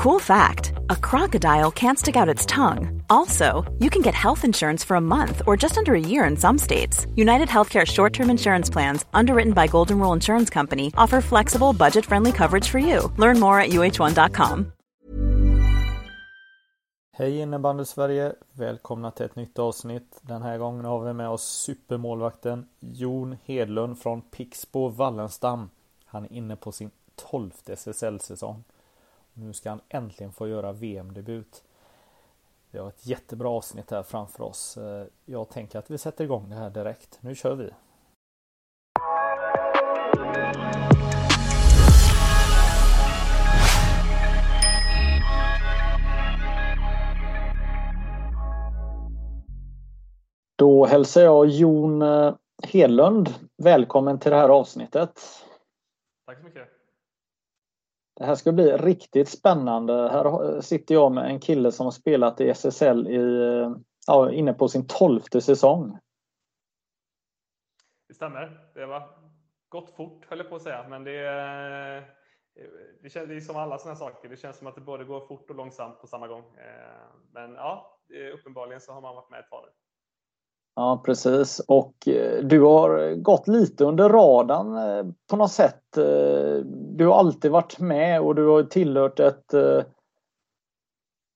Cool fact a crocodile can't stick out its tongue. Also, you can get health insurance for a month or just under a year in some states. United Healthcare short term insurance plans, underwritten by Golden Rule Insurance Company, offer flexible, budget friendly coverage for you. Learn more at uh1.com. Hej innebandy Sverige! Välkomna till ett nytt avsnitt. Den här gången har vi med oss supermålvakten Jon Hedlund från Pixbo Wallenstam. Han är inne på sin tolfte SSL-säsong. Nu ska han äntligen få göra VM-debut. Vi har ett jättebra avsnitt här framför oss. Eh, jag tänker att vi sätter igång det här direkt. Nu kör vi! Då hälsar jag Jon eh, Hedlund välkommen till det här avsnittet. Tack så mycket. Det här ska bli riktigt spännande. Här sitter jag med en kille som har spelat i SSL i, ja, inne på sin tolfte säsong. Det stämmer. Det var gått fort höll jag på att säga, men det, eh, det, känns, det är som alla sådana saker. Det känns som att det både går fort och långsamt på samma gång. Eh, men ja, uppenbarligen så har man varit med ett tag nu. Ja precis och eh, du har gått lite under radarn eh, på något sätt. Eh, du har alltid varit med och du har tillhört ett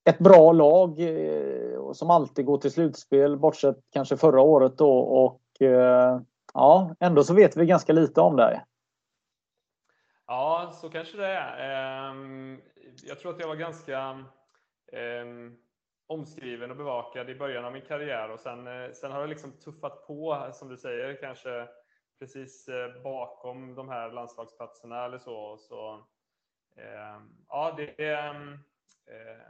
ett bra lag som alltid går till slutspel bortsett kanske förra året då och ja, ändå så vet vi ganska lite om dig. Ja, så kanske det är. Ehm, jag tror att jag var ganska ehm, omskriven och bevakad i början av min karriär och sen, eh, sen har det liksom tuffat på, som du säger, kanske precis eh, bakom de här landslagsplatserna eller så. så eh, ja, det, eh, eh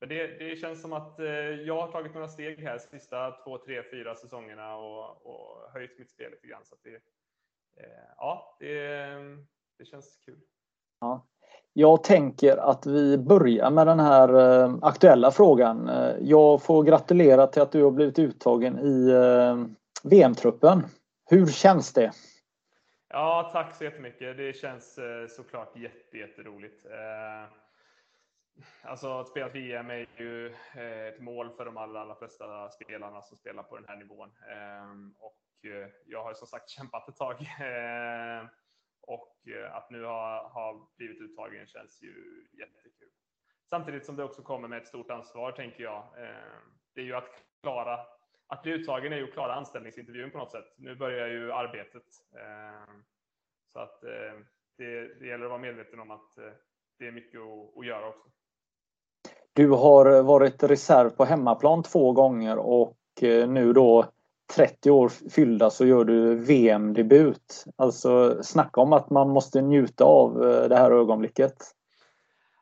det, det känns som att jag har tagit några steg här sista två, tre, fyra säsongerna och, och höjt mitt spel lite grann. Så det, eh, ja, det, det känns kul. Ja. Jag tänker att vi börjar med den här eh, aktuella frågan. Eh, jag får gratulera till att du har blivit uttagen i eh, VM-truppen. Hur känns det? Ja, tack så jättemycket. Det känns såklart jätteroligt. Alltså att spela VM är ju ett mål för de allra, allra flesta spelarna som spelar på den här nivån. Ehm, och jag har som sagt kämpat ett tag. Ehm, och eh, att nu ha, ha blivit uttagen känns ju jättekul. Samtidigt som det också kommer med ett stort ansvar, tänker jag. Eh, det är ju att klara att bli uttagen är ju att klara anställningsintervjun på något sätt. Nu börjar ju arbetet. Eh, så att det, det gäller att vara medveten om att det är mycket att, att göra också. Du har varit reserv på hemmaplan två gånger och nu då 30 år fyllda så gör du VM-debut. Alltså snacka om att man måste njuta av eh, det här ögonblicket.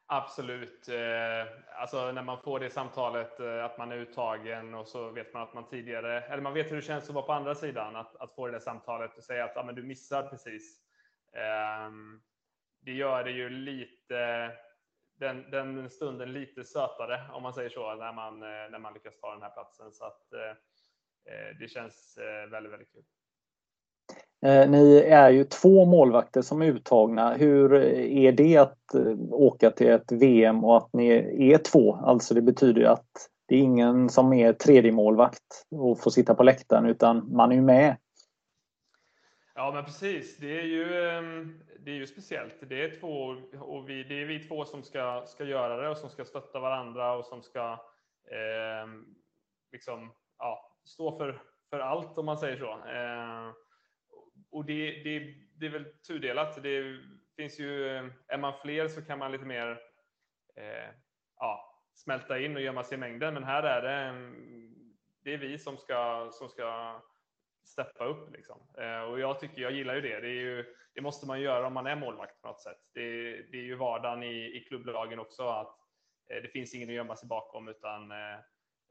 Absolut. Eh, alltså när man får det samtalet eh, att man är uttagen och så vet man att man tidigare, eller man vet hur det känns att vara på andra sidan, att, att få det där samtalet och säga att ah, men du missar precis. Ehm, det gör det ju lite, den, den stunden lite sötare om man säger så, när man, när man lyckas ta den här platsen. Så att, det känns eh, väldigt, väldigt kul. Eh, ni är ju två målvakter som är uttagna. Hur är det att åka till ett VM och att ni är två? Alltså det betyder ju att det är ingen som är tredje målvakt och får sitta på läktaren utan man är ju med. Ja men precis, det är ju, ehm, det är ju speciellt. Det är, två, och vi, det är vi två som ska, ska göra det och som ska stötta varandra och som ska eh, liksom, ja, stå för, för allt om man säger så. Eh, och det, det, det är väl tudelat. Det finns ju, eh, är man fler så kan man lite mer eh, ja, smälta in och gömma sig i mängden. Men här är det, det är vi som ska, som ska steppa upp. Liksom. Eh, och jag tycker, jag gillar ju det. Det, ju, det, måste man göra om man är målvakt på något sätt. Det, det är ju vardagen i, i klubblagen också att eh, det finns ingen att gömma sig bakom utan eh,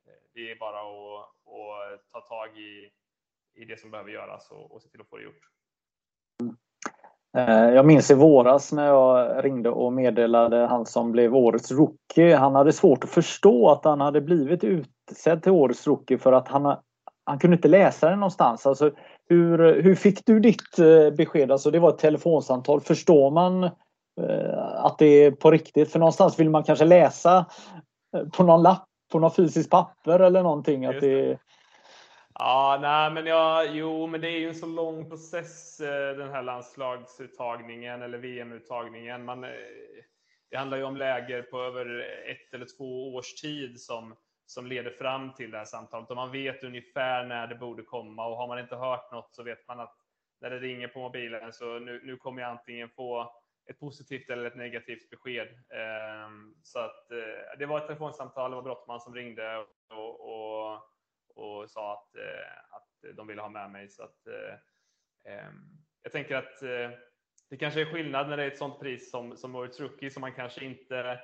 Eh, det är bara att, att ta tag i, i det som behöver göras och, och se till att få det gjort. Eh, jag minns i våras när jag ringde och meddelade han som blev årets rookie. Han hade svårt att förstå att han hade blivit utsedd till årets rookie för att han, han kunde inte läsa det någonstans. Alltså, hur, hur fick du ditt eh, besked? Alltså, det var ett telefonsamtal. Förstår man att det är på riktigt. För någonstans vill man kanske läsa på någon lapp, på någon fysisk papper eller någonting. Att det... Ja, nej, men ja, jo, men det är ju en så lång process den här landslagsuttagningen eller VM-uttagningen. Man, det handlar ju om läger på över ett eller två års tid som, som leder fram till det här samtalet och man vet ungefär när det borde komma och har man inte hört något så vet man att när det ringer på mobilen så nu, nu kommer jag antingen få ett positivt eller ett negativt besked. Ehm, så att eh, det var ett telefonsamtal, det var Brottman som ringde och, och, och sa att, eh, att de ville ha med mig. Så att, eh, ehm, jag tänker att det kanske är skillnad när det är ett sånt pris som, som årets rookie som man kanske inte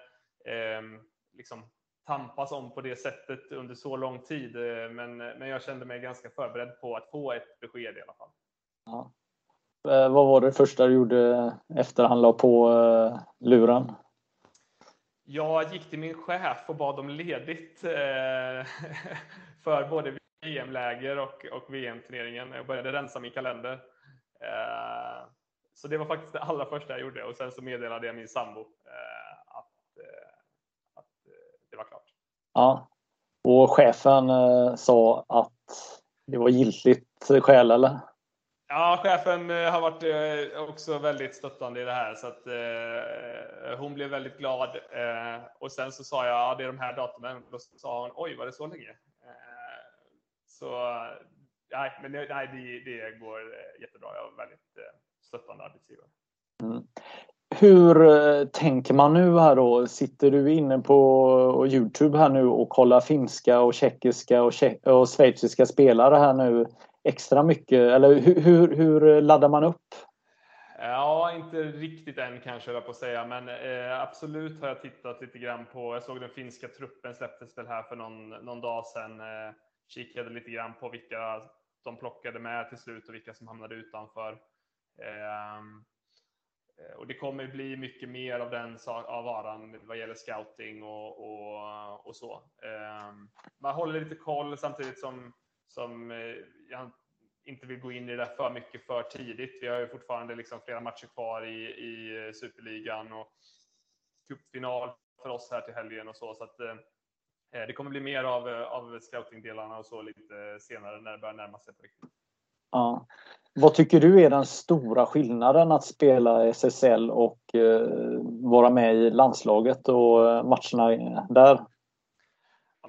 ehm, liksom tampas om på det sättet under så lång tid. Men, men jag kände mig ganska förberedd på att få ett besked i alla fall. Ja. Eh, vad var det första du gjorde efter han la på eh, luren? Jag gick till min chef och bad om ledigt eh, för både VM-läger och, och VM-turneringen. Jag började rensa min kalender. Så det var faktiskt det allra första jag gjorde och sen så meddelade jag min sambo att, att det var klart. Ja, och chefen sa att det var giltigt skäl eller? Ja, chefen eh, har varit eh, också väldigt stöttande i det här så att eh, hon blev väldigt glad. Eh, och sen så sa jag, ja, det är de här datumen. Då sa hon, oj, var det så länge? Eh, så nej, men nej, det, det går eh, jättebra. Jag är väldigt eh, stöttande arbetsgivare. Mm. Hur tänker man nu här då? Sitter du inne på Youtube här nu och kollar finska och tjeckiska och, och schweiziska spelare här nu extra mycket? Eller hur, hur, hur laddar man upp? Ja, inte riktigt än kanske jag på att säga, men eh, absolut har jag tittat lite grann på. Jag såg den finska truppen släpptes väl här för någon, någon dag sedan. Eh, kikade lite grann på vilka de plockade med till slut och vilka som hamnade utanför. Ehm, eh, och det kommer bli mycket mer av den av varan vad gäller scouting och, och, och så. Eh, man håller lite koll samtidigt som som eh, jag inte vill gå in i det för mycket för tidigt. Vi har ju fortfarande liksom flera matcher kvar i, i Superligan och cupfinal för oss här till helgen och så. så att, eh, eh det kommer bli mer av, eh, av scoutingdelarna och så lite senare när det börjar närma sig på riktigt. Ja. Vad tycker du är den stora skillnaden att spela SSL och eh, vara med i landslaget och matcherna där?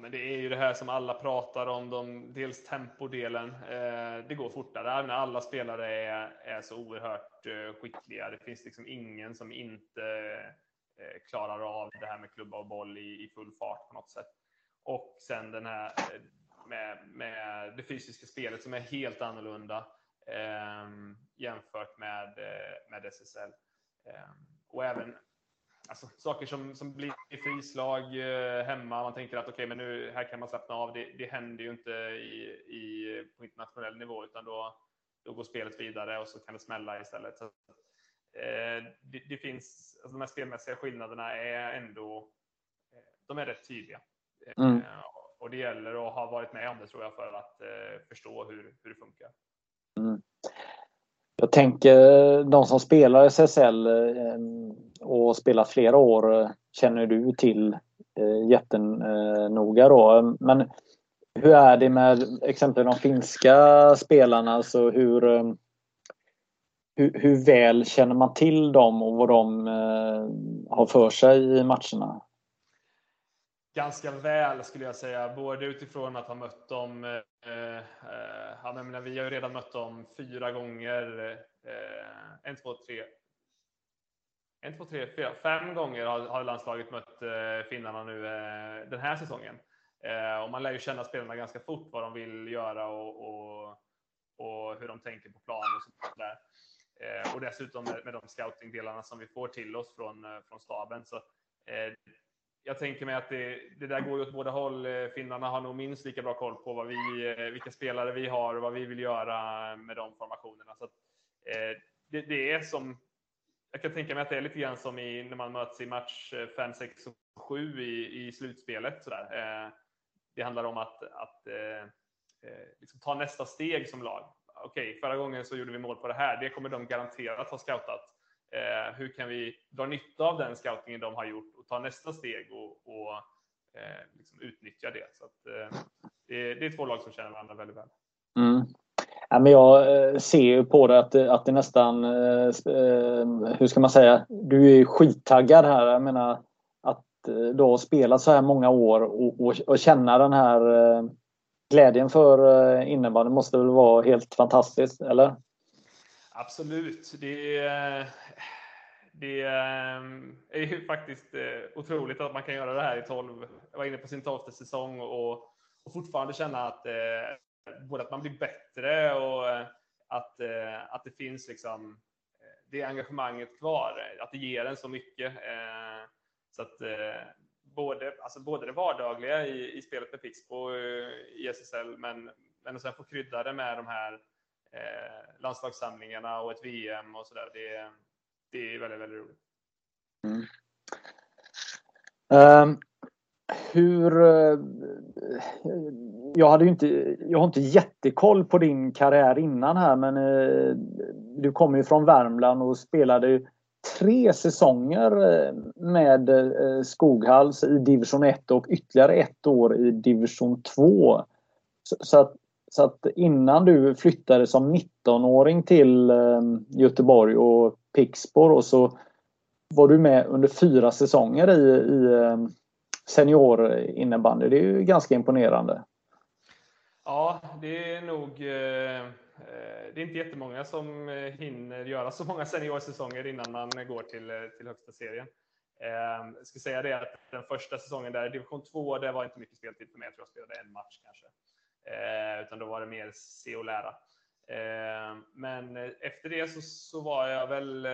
Men det är ju det här som alla pratar om, de, dels tempodelen. Eh, det går fortare. när alla spelare är, är så oerhört eh, skickliga. Det finns liksom ingen som inte eh, klarar av det här med klubba och boll i, i full fart på något sätt. Och sen den här eh, med, med det fysiska spelet som är helt annorlunda eh, jämfört med, eh, med SSL. Eh, och även alltså, saker som, som blir frislag eh, hemma. Man tänker att okej, okay, men nu här kan man slappna av. Det, det händer ju inte i, i, på internationell nivå, utan då, då går spelet vidare och så kan det smälla istället. Så, eh, det, det, finns, alltså, de här spelmässiga skillnaderna är ändå, eh, de är rätt tydliga. Mm. Eh, och det gäller att ha varit med om det tror jag för att eh, förstå hur, hur det funkar. Mm. Jag tänker de som spelar SSL och spelat flera år eh, känner du till eh, jättenoga då. Men hur är det med exempelvis de finska spelarna? Alltså hur, eh, hur, hur, väl känner man till dem och vad de eh, har för sig i matcherna? ganska väl skulle jag säga, både utifrån att ha mött dem. Eh, eh, ja, men vi har ju redan mött dem fyra gånger. Eh, en, två, tre. En, två, tre, fyra, fem gånger har, har landslaget mött eh, finnarna nu eh, den här säsongen. Eh, och man lär ju känna spelarna ganska fort vad de vill göra och, och, och hur de tänker på plan och sånt där. Eh, och dessutom med, med de scoutingdelarna som vi får till oss från, eh, från staben. Så, eh, jag tänker mig att det, det där går ju åt båda håll. Finnarna har nog minst lika bra koll på vad vi, vilka spelare vi har och vad vi vill göra med de formationerna. Så att, eh, det, det, är som, jag kan tänka mig att det är lite grann som i, när man möts i match eh, 5, 6 och 7 i, i slutspelet. Sådär. Eh, det handlar om att, att eh, eh liksom ta nästa steg som lag. Okej, okay, förra gången så gjorde vi mål på det här. Det kommer de garanterat ha scoutat. Eh, hur kan vi dra nytta av den scoutingen de har gjort och ta nästa steg och, och eh, liksom utnyttja det? Så att, eh, det, det, är två lag som känner varandra väldigt väl. Mm. Ja, men jag eh, ser ju på det att, eh, att det nästan, eh, eh, hur ska man säga, du är skittaggad här. Jag menar att då ha spelat så här många år och, och, och känna den här glädjen för innebandy måste väl vara helt fantastiskt, eller? Absolut. Det, det är ju faktiskt otroligt att man kan göra det här i 12, jag var inne på sin tolfte säsong och, och fortfarande känna att både att man blir bättre och eh, att, eh, att det finns liksom eh, det engagemanget kvar, att det ger en så mycket. Så att både, alltså både det vardagliga i, i spelet med Pixbo i SSL, men, men sen få krydda det med de här eh, landslagssamlingarna och ett VM och sådär. Det, det är väldigt, väldigt roligt. Mm. Um, hur... Eh, jag, hade inte, jag har inte jättekoll på din karriär innan här men eh, du kommer ju från Värmland och spelade tre säsonger eh, med Skoghals i division 1 och ytterligare ett år i division 2. Så, att, så att innan du flyttade som 19-åring till Göteborg och Pixbo och så var du med under fyra säsonger i, i senior innebandy. Det är ju ganska imponerande. Ja, det är nog eh, eh, det är inte jättemånga som eh, hinner göra så många seniorsäsonger innan man går till, till högsta serien. Ehm, jag ska säga det att den första säsongen där, division 2, det var inte mycket speltid för mig. Jag tror jag spelade en match kanske. Utan då var det mer se och lära. Ehm, men efter det så, så var jag väl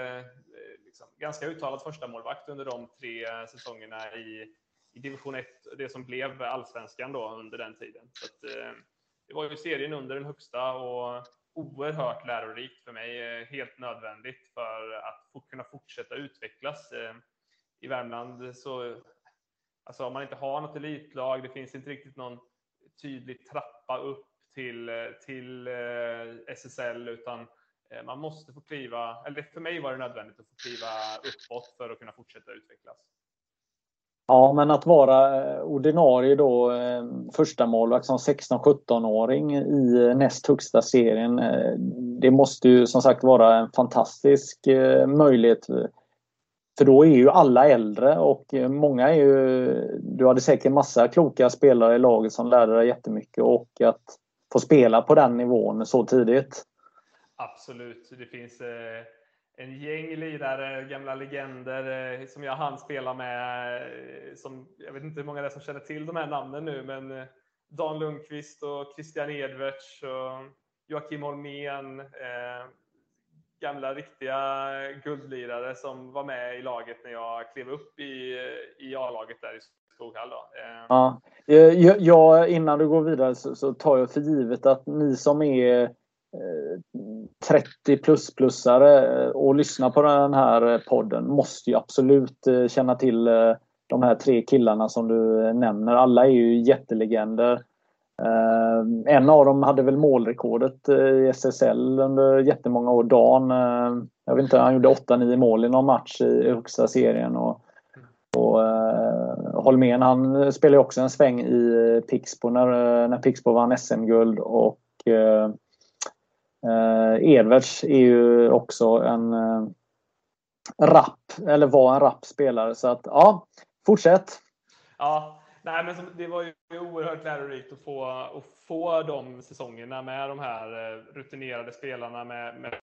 liksom ganska uttalad första målvakt under de tre säsongerna i division 1, det som blev allsvenskan då under den tiden. Så att, eh, det var ju serien under den högsta och oerhört lärorikt för mig. Eh, helt nödvändigt för att kunna fortsätta utvecklas. Eh, I Värmland så, alltså om man inte har något elitlag, det finns inte riktigt någon tydlig trappa upp till, till SSL, utan man måste få kliva, eller för mig var det nödvändigt att få kliva uppåt för att kunna fortsätta utvecklas. Ja, men att vara eh, ordinarie då eh, första målvakt som 16-17-åring i eh, näst högsta serien. Det måste ju som sagt vara en fantastisk möjlighet. För då är ju alla äldre och många är ju... Du hade säkert massa kloka spelare i laget som lärde dig jättemycket och att få spela på den nivån så tidigt. Absolut. Det finns en gäng lirare, gamla legender eh, som jag hann spela med. Eh, som, jag vet inte hur många det är som känner till de här namnen nu, men eh, Dan Lundqvist och Christian Edverts och Joakim Holmén. Eh, gamla riktiga guldlirare som var med i laget när jag klev upp i, i A-laget där i Skoghall. Då. Eh. Ja, jag, innan du går vidare så, så tar jag för givet att ni som är Eh, 30 plus-plussare eh, och lyssna på den här eh, podden måste ju absolut känna till de här tre killarna som du nämner. Alla är ju jättelegender. En av dem hade väl målrekordet i SSL under jättemånga år. Dan, jag vet inte, han gjorde 8-9 mål i någon match i högsta serien. Och, och Holmén han spelade också en sväng i Pixbo när, när Pixbo vann SM-guld. Och Eh, Edwards är ju också en eh, rapp, eller var en rapp spelare. Så att ja, fortsätt! Ja, nej, men det var ju oerhört lärorikt att få, att få de säsongerna med de här eh, rutinerade spelarna med, med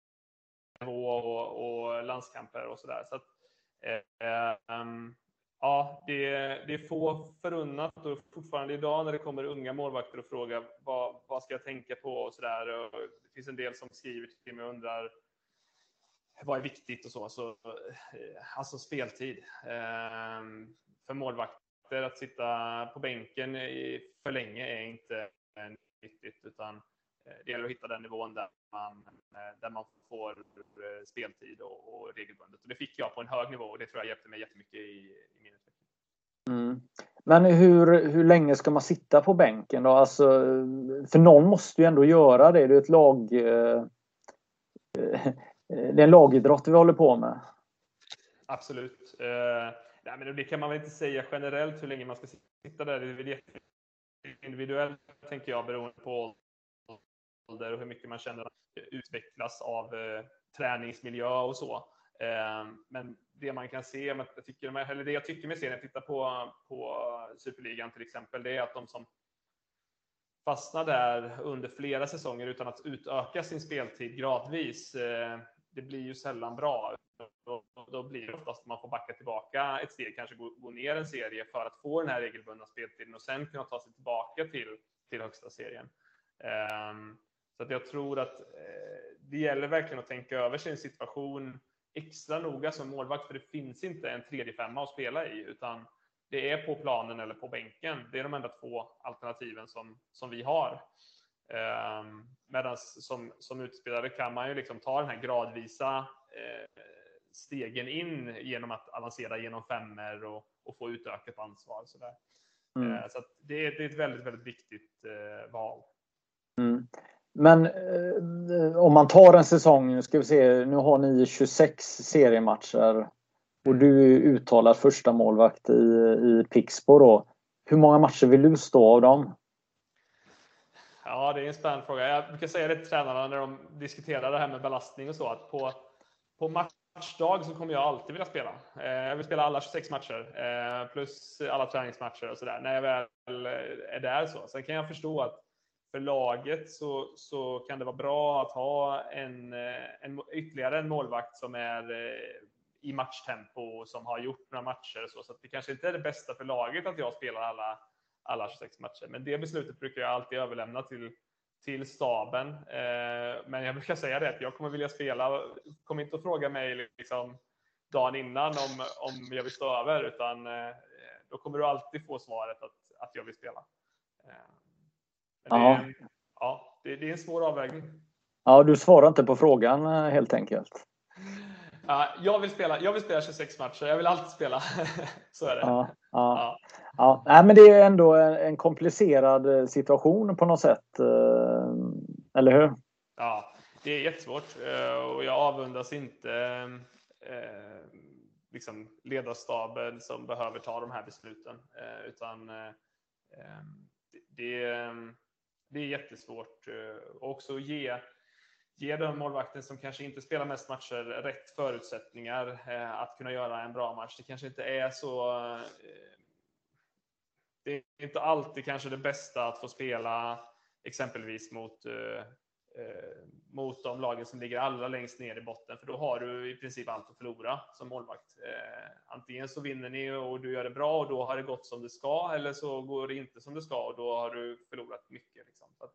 nivå och, och landskamper och sådär. Så att, eh, um, Ja, det är, det är få förunnat och fortfarande idag när det kommer unga målvakter och frågar vad, vad ska jag tänka på och så där. Och det finns en del som skriver till mig och undrar vad är viktigt och så. så eh, alltså speltid. Ehm, för målvakter att sitta på bänken för länge är inte viktigt utan det gäller att hitta den nivån där man, eh, där man får speltid och, och regelbundet. Och det fick jag på en hög nivå och det tror jag hjälpte mig jättemycket i, Mm. Men hur, hur länge ska man sitta på bänken då? Alltså, för någon måste ju ändå göra det. Det är ett lag... Eh, det är en lagidrott vi håller på med. Absolut. Eh, nej, men det kan man väl inte säga generellt hur länge man ska sitta där. Det är individuellt, tänker jag, beroende på ålder och hur mycket man känner att utvecklas av eh, träningsmiljö och så. Eh, men det man kan se, jag tycker, eller det jag tycker mig se när jag tittar på, på Superligan till exempel, det är att de som fastnar där under flera säsonger utan att utöka sin speltid gradvis, eh, det blir ju sällan bra. Då blir det oftast att man får backa tillbaka ett steg, kanske gå, gå ner en serie för att få den här regelbundna speltiden och sen kunna ta sig tillbaka till, till högsta serien. Um, så att jag tror att eh, det gäller verkligen att tänka över sin situation extra noga som målvakt, för det finns inte en tredje femma att spela i, utan det är på planen eller på bänken. Det är de enda två alternativen som, som vi har. Eh, Medan som, som utspelare kan man ju liksom ta den här gradvisa eh, stegen in genom att avancera genom femmer och, och få utökat ansvar. Så, där. Mm. Eh, så det, är, det är ett väldigt, väldigt viktigt eh, val. Mm. Men eh, om man tar en säsong, ska vi se, nu har ni 26 seriematcher och du är uttalad första målvakt i, i Pixbo då. Hur många matcher vill du stå av dem? Ja, det är en spännande fråga. Jag brukar säga det till tränarna när de diskuterar det här med belastning och så, att på, på matchdag så kommer jag alltid vilja spela. Eh, jag vill spela alla 26 matcher, eh, plus alla träningsmatcher och sådär, när jag väl är där. så. Sen kan jag förstå att för laget så, så kan det vara bra att ha en, eh, en, ytterligare en målvakt som är eh, i matchtempo och som har gjort några matcher. Så, så det kanske inte är det bästa för laget att jag spelar alla, alla 26 matcher. Men det beslutet brukar jag alltid överlämna till, till staben. Eh, men jag brukar säga det att jag kommer vilja spela. Kom inte att fråga mig liksom dagen innan om, om jag vill stå över, utan eh, då kommer du alltid få svaret att, att jag vill spela. Men det, är, ja, det, det är en svår avvägning. Ja, du svarar inte på frågan eh, helt enkelt. Ja, jag, vill spela, jag vill spela 26 matcher. Jag vill alltid spela. Så är det. Ja, ja. ja. ja. Nej, men det är ändå en komplicerad eh, situation på något sätt. Eh, eller hur? Ja, det är jättesvårt och jag avundas inte liksom ledarstaben som behöver ta de här besluten. Utan det, det är jättesvårt. Eh, och också ge, ge den målvakten som kanske inte spelar mest matcher rätt förutsättningar eh, att kunna göra en bra match. Det kanske inte är så. Eh, det är inte alltid kanske det bästa att få spela exempelvis mot eh, mot de lagen som ligger allra längst ner i botten, för då har du i princip allt att förlora som målvakt. Eh, antingen så vinner ni och du gör det bra och då har det gått som det ska, eller så går det inte som det ska och då har du förlorat mycket. Liksom. Så att,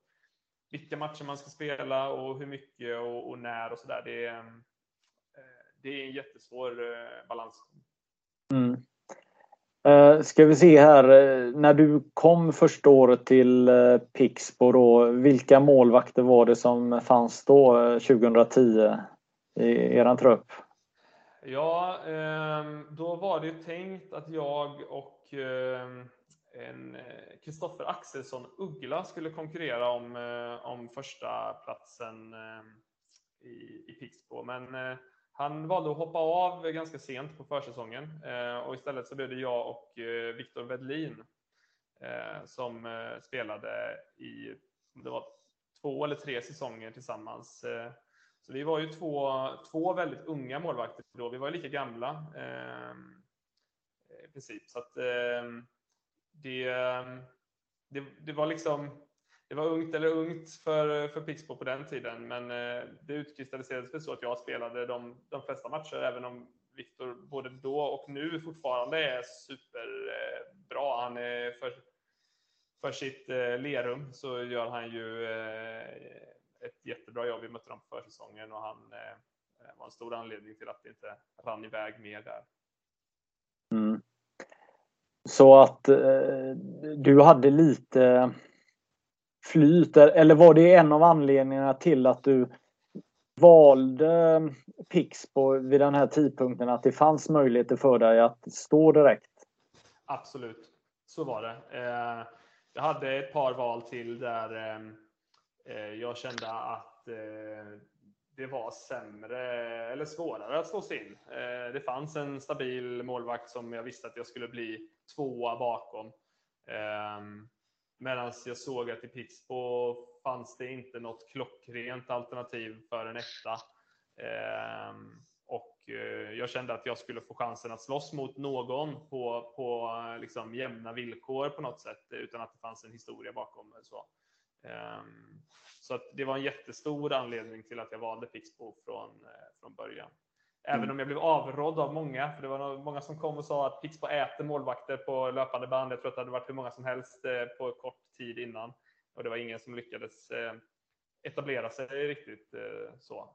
vilka matcher man ska spela och hur mycket och, och när och så där, det, är, eh, det är en jättesvår eh, balans. Mm. Uh, ska vi se här, eh, när du kom första året till eh, Pixbo då, vilka målvakter var det som fanns då 2010 i eran trupp? Ja, ehm, då var det tänkt att jag och ehm, en Kristoffer Axelsson Uggla skulle konkurrera om, om första platsen ehm, i, i Pixbo. Men han valde att hoppa av ganska sent på försäsongen eh, och istället så blev det jag och eh, Viktor Wedlin eh, som spelade i det var två eller tre säsonger tillsammans. Så vi var ju två, två väldigt unga målvakter då. Vi var lika gamla ehm, i princip. Så att ehm, det, ehm, det, det var liksom det var ungt eller ungt för, för Pixbo på den tiden, men eh, det utkristalliserades väl så att jag spelade de, de flesta matcher, även om Viktor både då och nu fortfarande är superbra. Eh, han är för, för sitt eh, Lerum så gör han ju eh, ett jättebra jobb. Vi mötte dem på försäsongen och han eh, var en stor anledning till att det inte rann iväg mer där. Mm. Så att eh, du hade lite flyt? Eller var det en av anledningarna till att du valde Pixbo vid den här tidpunkten? Att det fanns möjligheter för dig att stå direkt? Absolut, så var det. Eh, jag hade ett par val till där eh, eh, jag kände att det var sämre eller svårare att slå sig in. Det fanns en stabil målvakt som jag visste att jag skulle bli tvåa bakom. Ehm, Medan jag såg att i Pixbo fanns det inte något klockrent alternativ för en etta. Ehm, och eh, jag kände att jag skulle få chansen att slåss mot någon på, på liksom jämna villkor på något sätt utan att det fanns en historia bakom. Så. Ehm, så att det var en jättestor anledning till att jag valde Pixbo från, eh, från början. Även mm. om jag blev avrådd av många, för det var många som kom och sa att Pixbo äter målvakter på löpande band. Jag tror att det hade varit hur många som helst eh, på kort tid innan. Och det var ingen som lyckades eh, etablera sig riktigt så.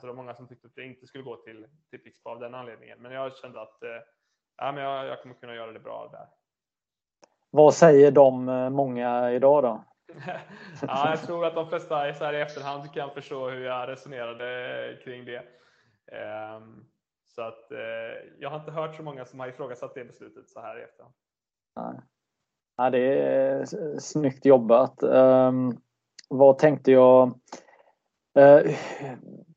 Så det var många som tyckte att jag inte skulle gå till, till Pixbo av den anledningen. Men jag kände att ja, men jag, jag kommer kunna göra det bra där. Vad säger de många idag då? ja, jag tror att de flesta så här i efterhand kan förstå hur jag resonerade kring det. Ehm, så att eh, jag har inte hört så många som har ifrågasatt det beslutet så här i efterhand. Ja, det är snyggt jobbat. Ehm, vad tänkte jag? Eh,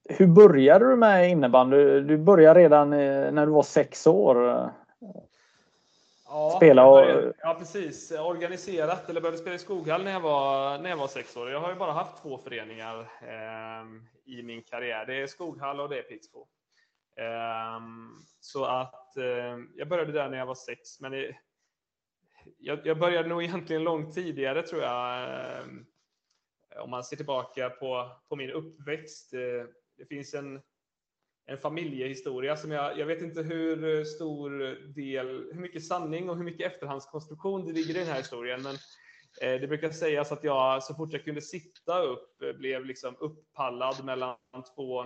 hur började du med innebandy? Du började redan eh, när du var sex år. Ja, spela och... Började, ja, precis. Organiserat, eller började spela i Skoghall när jag var, när jag var sex år. Jag har ju bara haft två föreningar eh, i min karriär. Det är Skoghall och det är Pixbo. Eh, så att eh, jag började där när jag var sex, men det, jag, jag, började nog egentligen långt tidigare tror jag. Ehm, om man ser tillbaka på, på min uppväxt. Eh, det finns en en familjehistoria som jag, jag vet inte hur stor del, hur mycket sanning och hur mycket efterhandskonstruktion det ligger i den här historien, men eh, det brukar sägas att jag så fort jag kunde sitta upp eh, blev liksom upppallad mellan två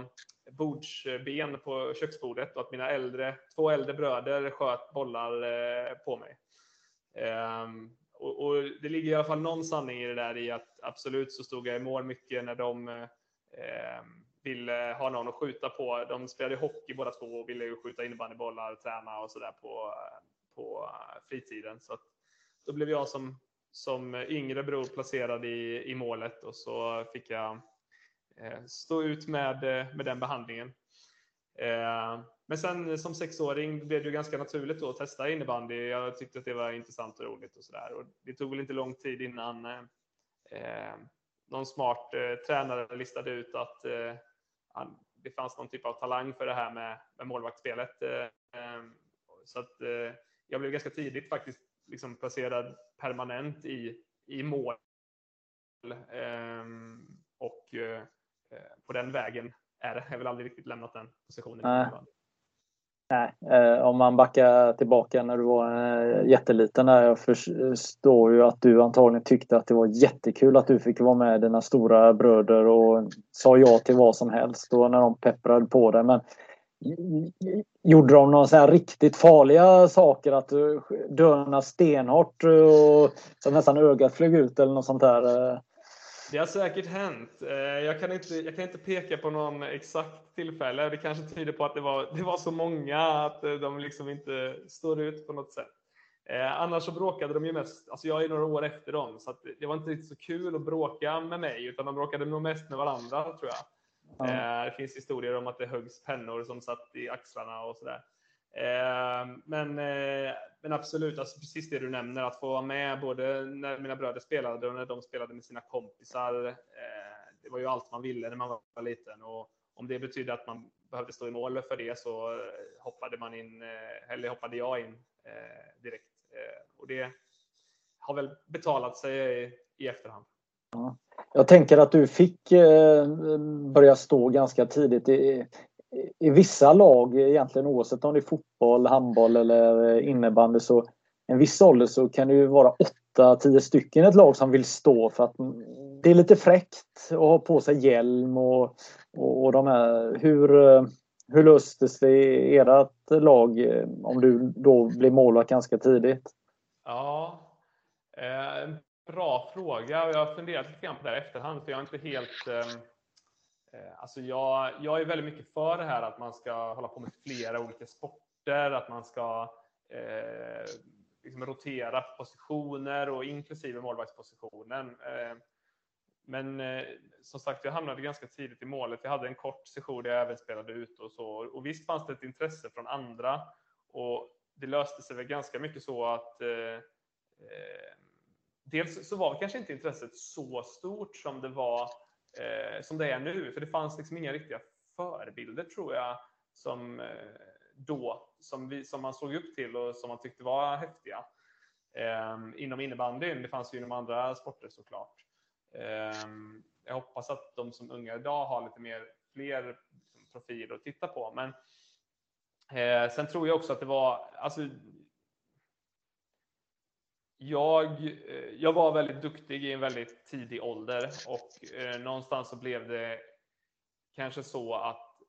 bordsben på köksbordet och att mina äldre, två äldre bröder sköt bollar eh, på mig. Ehm, och, och, det ligger i alla fall någon sanning i det där i att absolut så stod jag i mål mycket när de eh, ehm, ville ha någon att skjuta på. De spelade hockey båda två och ville skjuta innebandybollar, träna och sådär på, på eh, fritiden. Så då blev jag som, som yngre bror placerad i, i målet och så fick jag eh, stå ut med, eh, med den behandlingen. Eh, men sen som sexåring blev det ju ganska naturligt då att testa innebandy. Jag tyckte att det var intressant och roligt och sådär. Och det tog väl inte lång tid innan eh, eh någon smart eh, tränare listade ut att eh, det fanns någon typ av talang för det här med, med målvaktsspelet. Eh, ehm, så att eh, jag blev ganska tidigt faktiskt liksom placerad permanent i, i mål. Och eh, på den vägen är det. Jag har väl aldrig riktigt lämnat den positionen. Nej. Eh, om man backar tillbaka när du var eh, jätteliten där. Jag förstår ju att du antagligen tyckte att det var jättekul att du fick vara med dina stora bröder och sa ja till vad som helst och när de pepprade på dig. Men Gjorde de några så riktigt farliga saker? Att du döna stenhårt och så nästan ögat flög ut eller något sånt där? Eh? Det har säkert hänt. Eh, jag kan, inte, jag kan inte peka på någon exakt tillfälle. Det kanske tyder på att det var, det var så många att eh, de liksom inte står ut på något sätt. Eh, annars så bråkade de ju mest, alltså jag är några år efter dem, så det var inte riktigt så kul att bråka med mig, utan de bråkade nog mest med varandra tror jag. Mm. Det finns historier om att det höggs pennor som satt i axlarna och sådär. Ehm, men, eh, men absolut, alltså precis det du nämner, att få vara med både när mina bröder spelade och när de spelade med sina kompisar. Eh, det var ju allt man ville när man var liten och om det betydde att man behövde stå i mål för det så eh, hoppade man in, eh, eller hoppade jag in eh, direkt. Och det har väl betalat sig i efterhand. Jag tänker att du fick börja stå ganska tidigt i vissa lag, egentligen oavsett om det är fotboll, handboll eller innebandy, så en viss ålder så kan det ju vara 8-10 stycken i ett lag som vill stå för att det är lite fräckt att ha på sig hjälm och, och, och de här. Hur, eh, hur löstes det i ert lag eh, om du då blev målvakt ganska tidigt? Ja, eh, bra fråga. Jag har funderat lite grann på det här efterhand för jag är inte helt Eh, Eh, alltså jag, jag är väldigt mycket för det här att man ska hålla på med flera olika sporter, att man ska eh, liksom rotera positioner och inklusive målvaktspositionen. Eh, men eh, som sagt, jag hamnade ganska tidigt i målet. Jag hade en kort session där jag även spelade ut och så. Och visst fanns det ett intresse från andra och det löste sig väl ganska mycket så att eh, eh, dels så var kanske inte intresset så stort som det var eh, som det är nu, för det fanns liksom inga riktiga förebilder tror jag som eh, då som, vi, som man såg upp till och som man tyckte var häftiga eh, inom innebandyn. Det fanns ju inom andra sporter såklart. Eh, jag hoppas att de som unga idag har lite mer fler liksom, profiler att titta på, men eh, sen tror jag också att det var alltså, jag, eh, jag var väldigt duktig i en väldigt tidig ålder och eh, någonstans så blev det kanske så att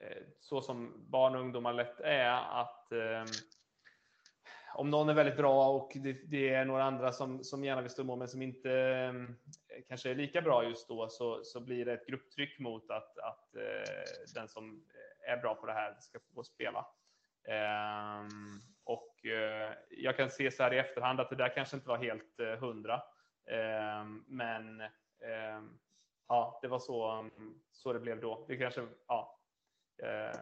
eh, så som barn och ungdomar lätt är att eh, om någon är väldigt bra och det, det, är några andra som, som gärna vill stå emot men som inte eh, kanske är lika bra just då så, så blir det ett grupptryck mot att, att eh, den som är bra på det här ska få spela. Ehm, och eh, jag kan se så här i efterhand att det där kanske inte var helt eh, hundra. Ehm, men ehm, ja, det var så, så det blev då. Det kanske, ja. Eh,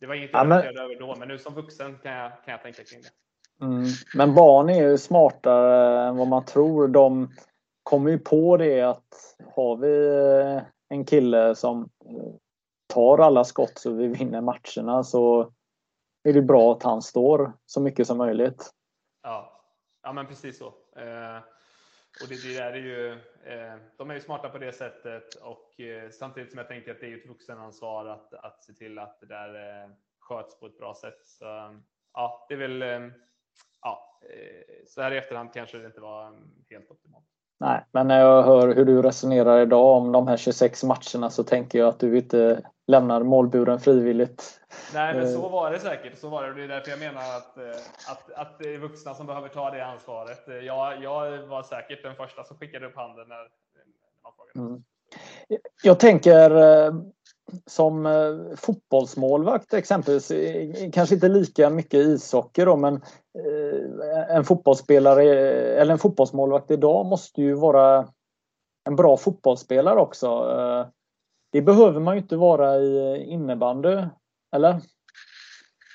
det var inget jag ja, men... över då, men nu som vuxen kan jag, kan jag tänka kring det. Mm. Men barn är ju smartare än vad man tror. De kommer ju på det att har vi en kille som tar alla skott så vi vinner matcherna så är det bra att han står så mycket som möjligt. Ja, ja men precis så. Eh, och det, det är ju, eh, de är ju smarta på det sättet och eh, samtidigt som jag tänker att det är ett vuxenansvar att, att se till att det där eh, sköts på ett bra sätt. Så, ja, det är väl, eh, ja, eh, så här i efterhand kanske det inte var helt optimalt. Nej, men när jag hör hur du resonerar idag om de här 26 matcherna så tänker jag att du inte lämnar målburen frivilligt. Nej, men så eh. var det säkert. Så var det. Det är därför jag menar att, eh, att, att det är vuxna som behöver ta det ansvaret. Eh, jag, jag var säkert den första som skickade upp handen när, man frågade. Mm. Jag tänker som fotbollsmålvakt exempelvis, kanske inte lika mycket ishockey då, men en fotbollsspelare eller en fotbollsmålvakt idag måste ju vara en bra fotbollsspelare också. Det behöver man ju inte vara i innebandy, eller?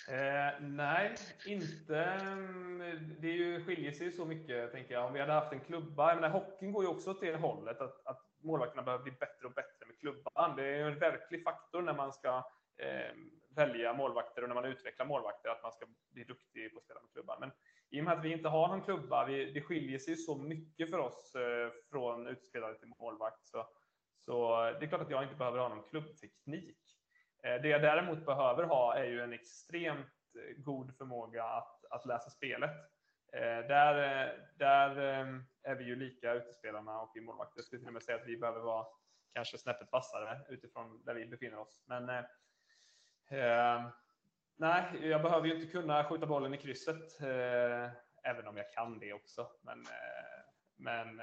Eh, nej, inte. Mm, det är ju, skiljer sig ju så mycket, tänker jag. Om vi hade haft en klubba. Jag menar, hockeyn går ju också åt det hållet, att, att målvakterna behöver bli bättre och bättre med klubban. Det är ju en verklig faktor när man ska eh, välja målvakter och när man utvecklar målvakter, att man ska bli duktig på att spela med klubban. Men i och med att vi inte har någon klubba, vi, det skiljer sig så mycket för oss eh, från utspelare till målvakt. Så så det är klart att jag inte behöver ha någon klubbteknik. Eh, det jag däremot behöver ha är ju en extremt eh, god förmåga att, att läsa spelet. Eh, där, där är vi ju lika utespelarna och vi målvakter. Jag skulle till och med säga att vi behöver vara kanske snäppet vassare utifrån där vi befinner oss. Men eh, nej, jag behöver ju inte kunna skjuta bollen i krysset, eh, även om jag kan det också. Men, eh, men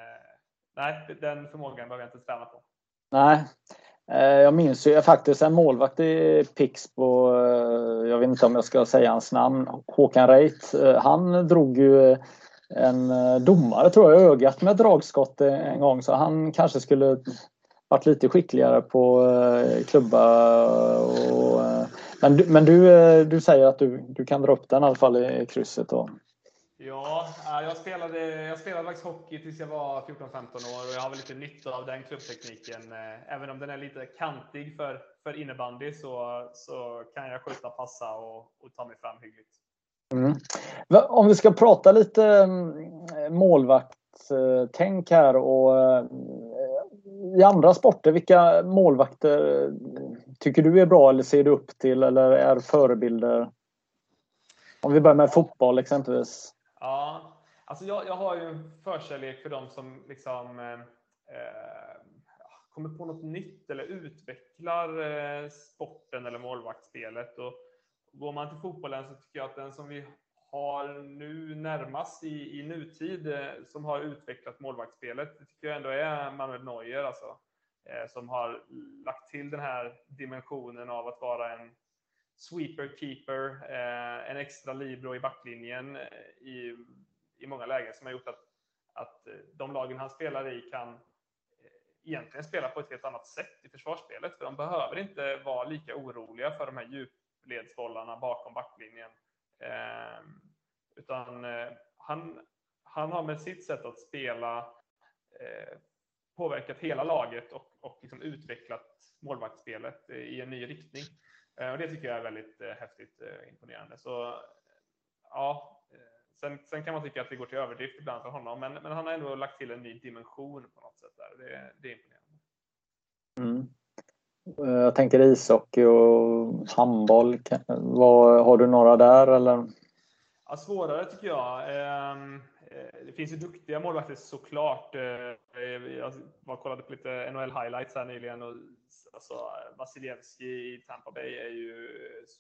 nej, den förmågan behöver jag inte träna på. Nej. Eh, jag minns ju faktiskt en målvakt i Pixbo, eh, jag vet inte om jag ska säga hans namn, Håkan Reit. Eh, han drog ju en domare tror jag i ögat med dragskott en gång så han kanske skulle varit lite skickligare på klubba. Och, men du, men du, du säger att du, du kan dra upp den i alla fall i krysset. Då. Ja, äh, jag spelade, jag spelade faktiskt hockey tills jag var 14-15 år och jag har väl lite nytta av den klubbtekniken. Äh, även om den är lite kantig för, för innebandy så, så kan jag skjuta, passa och, och ta mig fram hyggligt. Mm. Om vi ska prata lite mm, målvaktstänk här och äh, i andra sporter, vilka målvakter tycker du är bra eller ser du upp till eller är förebilder? Om vi börjar med fotboll exempelvis. Ja, alltså jag, jag har ju en förkärlek för de som liksom eh, eh, kommer på något nytt eller utvecklar eh, sporten eller målvaktsspelet. Och går man till fotbollen så tycker jag att den som vi har nu närmast i, i nutid eh, som har utvecklat målvaktsspelet, det tycker jag ändå är Manuel Neuer alltså. Eh, som har lagt till den här dimensionen av att vara en sweeper, keeper, eh, en extra libero i backlinjen eh, i, i många lägen som har gjort att, att eh, de lagen han spelar i kan eh, egentligen spela på ett helt annat sätt i försvarsspelet. För de behöver inte vara lika oroliga för de här djupledsbollarna bakom backlinjen. Eh, utan eh, han, han har med sitt sätt att spela eh, påverkat hela laget och, och liksom utvecklat målvaktsspelet eh, i en ny riktning. Eh, och det tycker jag är väldigt eh, häftigt eh, imponerande. Så ja, sen, sen, kan man tycka att det går till överdrift ibland för honom, men, men han har ändå lagt till en ny dimension på något sätt där. Det, det är imponerande. Mm. Jag tänker ishockey och handboll. Vad, har du några där eller? Ja, svårare tycker jag. Ehm, det finns ju duktiga målvakter såklart. Jag var kollade på lite NHL highlights här nyligen och alltså, Vasilevski i Tampa Bay är ju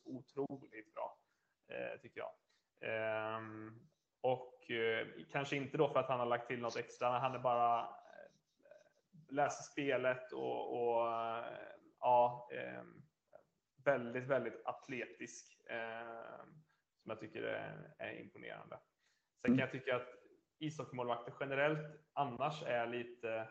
otroligt bra, eh, tycker jag. Ehm, och eh, kanske inte då för att han har lagt till något extra, han är bara eh, läser spelet och, och ja, ehm, väldigt, väldigt atletisk. Ehm, som jag tycker är, är imponerande. Sen kan mm. jag tycka att ishockeymålvakter generellt annars är lite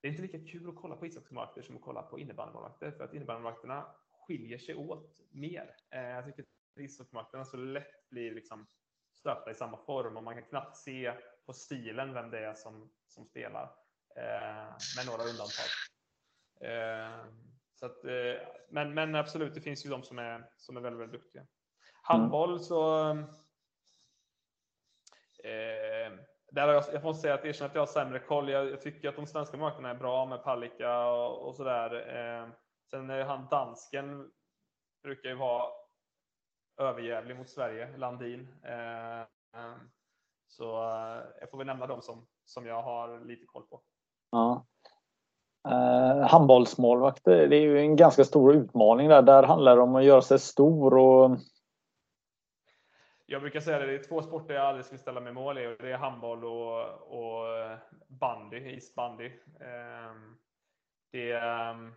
det är inte lika kul att kolla på ishockeymålvakter som att kolla på innebandymålvakter för att innebandymålvakterna skiljer sig åt mer. Eh, jag tycker att ishockeymålvakterna så lätt blir liksom stöpta i samma form och man kan knappt se på stilen vem det är som, som spelar. Eh, med några undantag. Eh, så att, men, men absolut, det finns ju de som är, som är väldigt, väldigt duktiga. Handboll så eh, där har jag, jag måste säga att erkänna att jag har sämre koll. Jag, jag, tycker att de svenska marknaderna är bra med Palicka och, och sådär. Eh, sen är han dansken brukar ju vara överjävlig mot Sverige, Landin. Eh, eh, så eh, jag får väl nämna dem som, som jag har lite koll på. Ja. Eh, handbollsmålvakt, det är ju en ganska stor utmaning där. Där handlar det om att göra sig stor och jag brukar säga det, det är två sporter jag aldrig skulle ställa mig mål i. och Det är handboll och, och bandy, isbandy. Ehm, det, ehm,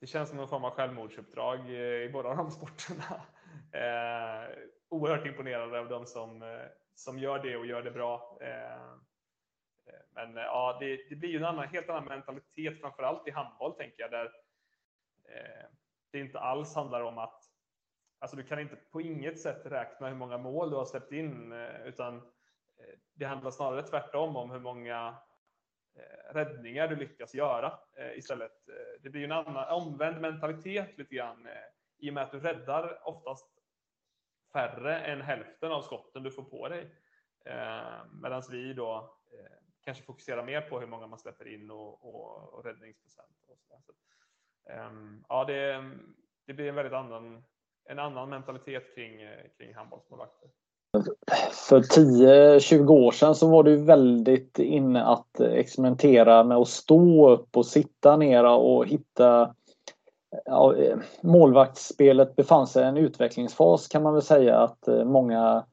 det känns som någon form av självmordsuppdrag i båda de sporterna. Ehm, oerhört imponerad av de som, som gör det och gör det bra. Men ja, det, det blir ju en annan, helt annan mentalitet, framför allt i handboll, tänker jag, där det inte alls handlar om att Alltså du kan inte på inget sätt räkna hur många mål du har släppt in, eh, utan eh, det handlar snarare tvärtom om hur många eh, räddningar du lyckas göra istället. Det blir en annan omvänd mentalitet lite grann i och med att du räddar oftast färre än hälften av skotten du får på dig. Medan vi då kanske fokuserar mer på hur många man släpper in och, och, och räddningsprocent. Och så, så ehm, ja, det, det blir en väldigt annan en annan mentalitet kring, eh, kring handbollsmålvakter. För 10-20 år sedan så var det väldigt inne att eh, experimentera med att stå upp och sitta ner och hitta ja, eh, målvaktsspelet befann sig i en utvecklingsfas kan man väl säga att många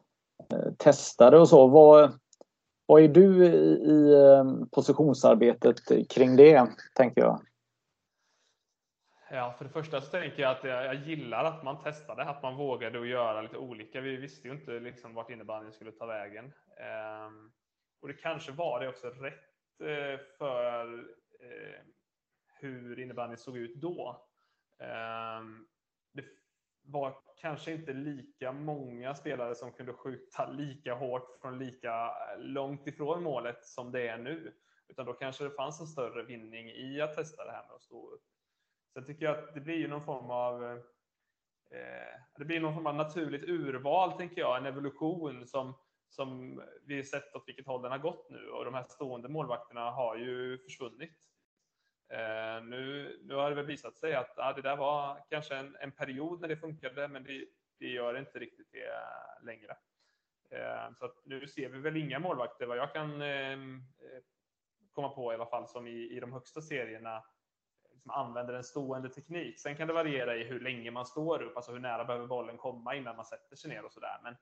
testade och så. Vad, vad är du i positionsarbetet kring det, tänker jag? Ja, för det första så tänker jag att jag, gillar att man testade, att man vågade att göra lite olika. Vi visste ju inte liksom vart innebandyn skulle ta vägen. Ehm, och det kanske var det också rätt eh, för eh, hur innebandyn såg ut då. Ehm, det var kanske inte lika många spelare som kunde skjuta lika hårt från lika eh, långt ifrån målet som det är nu. Utan då kanske det fanns en större vinning i att testa det här med att stå upp. Sen tycker jag att det blir ju någon form av eh, det blir någon form av naturligt urval, tänker jag, en evolution som, som vi sett åt vilket håll den har gått nu och de här stående målvakterna har ju försvunnit. Eh, nu, nu har det väl visat sig att ja, det där var kanske en, en period när det funkade, men det, det gör inte riktigt det längre. Eh, så att nu ser vi väl inga målvakter, vad jag kan eh, komma på i alla fall, som i, i de högsta serierna liksom använder en stående teknik. Sen kan det variera i hur länge man står upp, alltså hur nära behöver bollen komma innan man sätter sig ner och sådär. Men,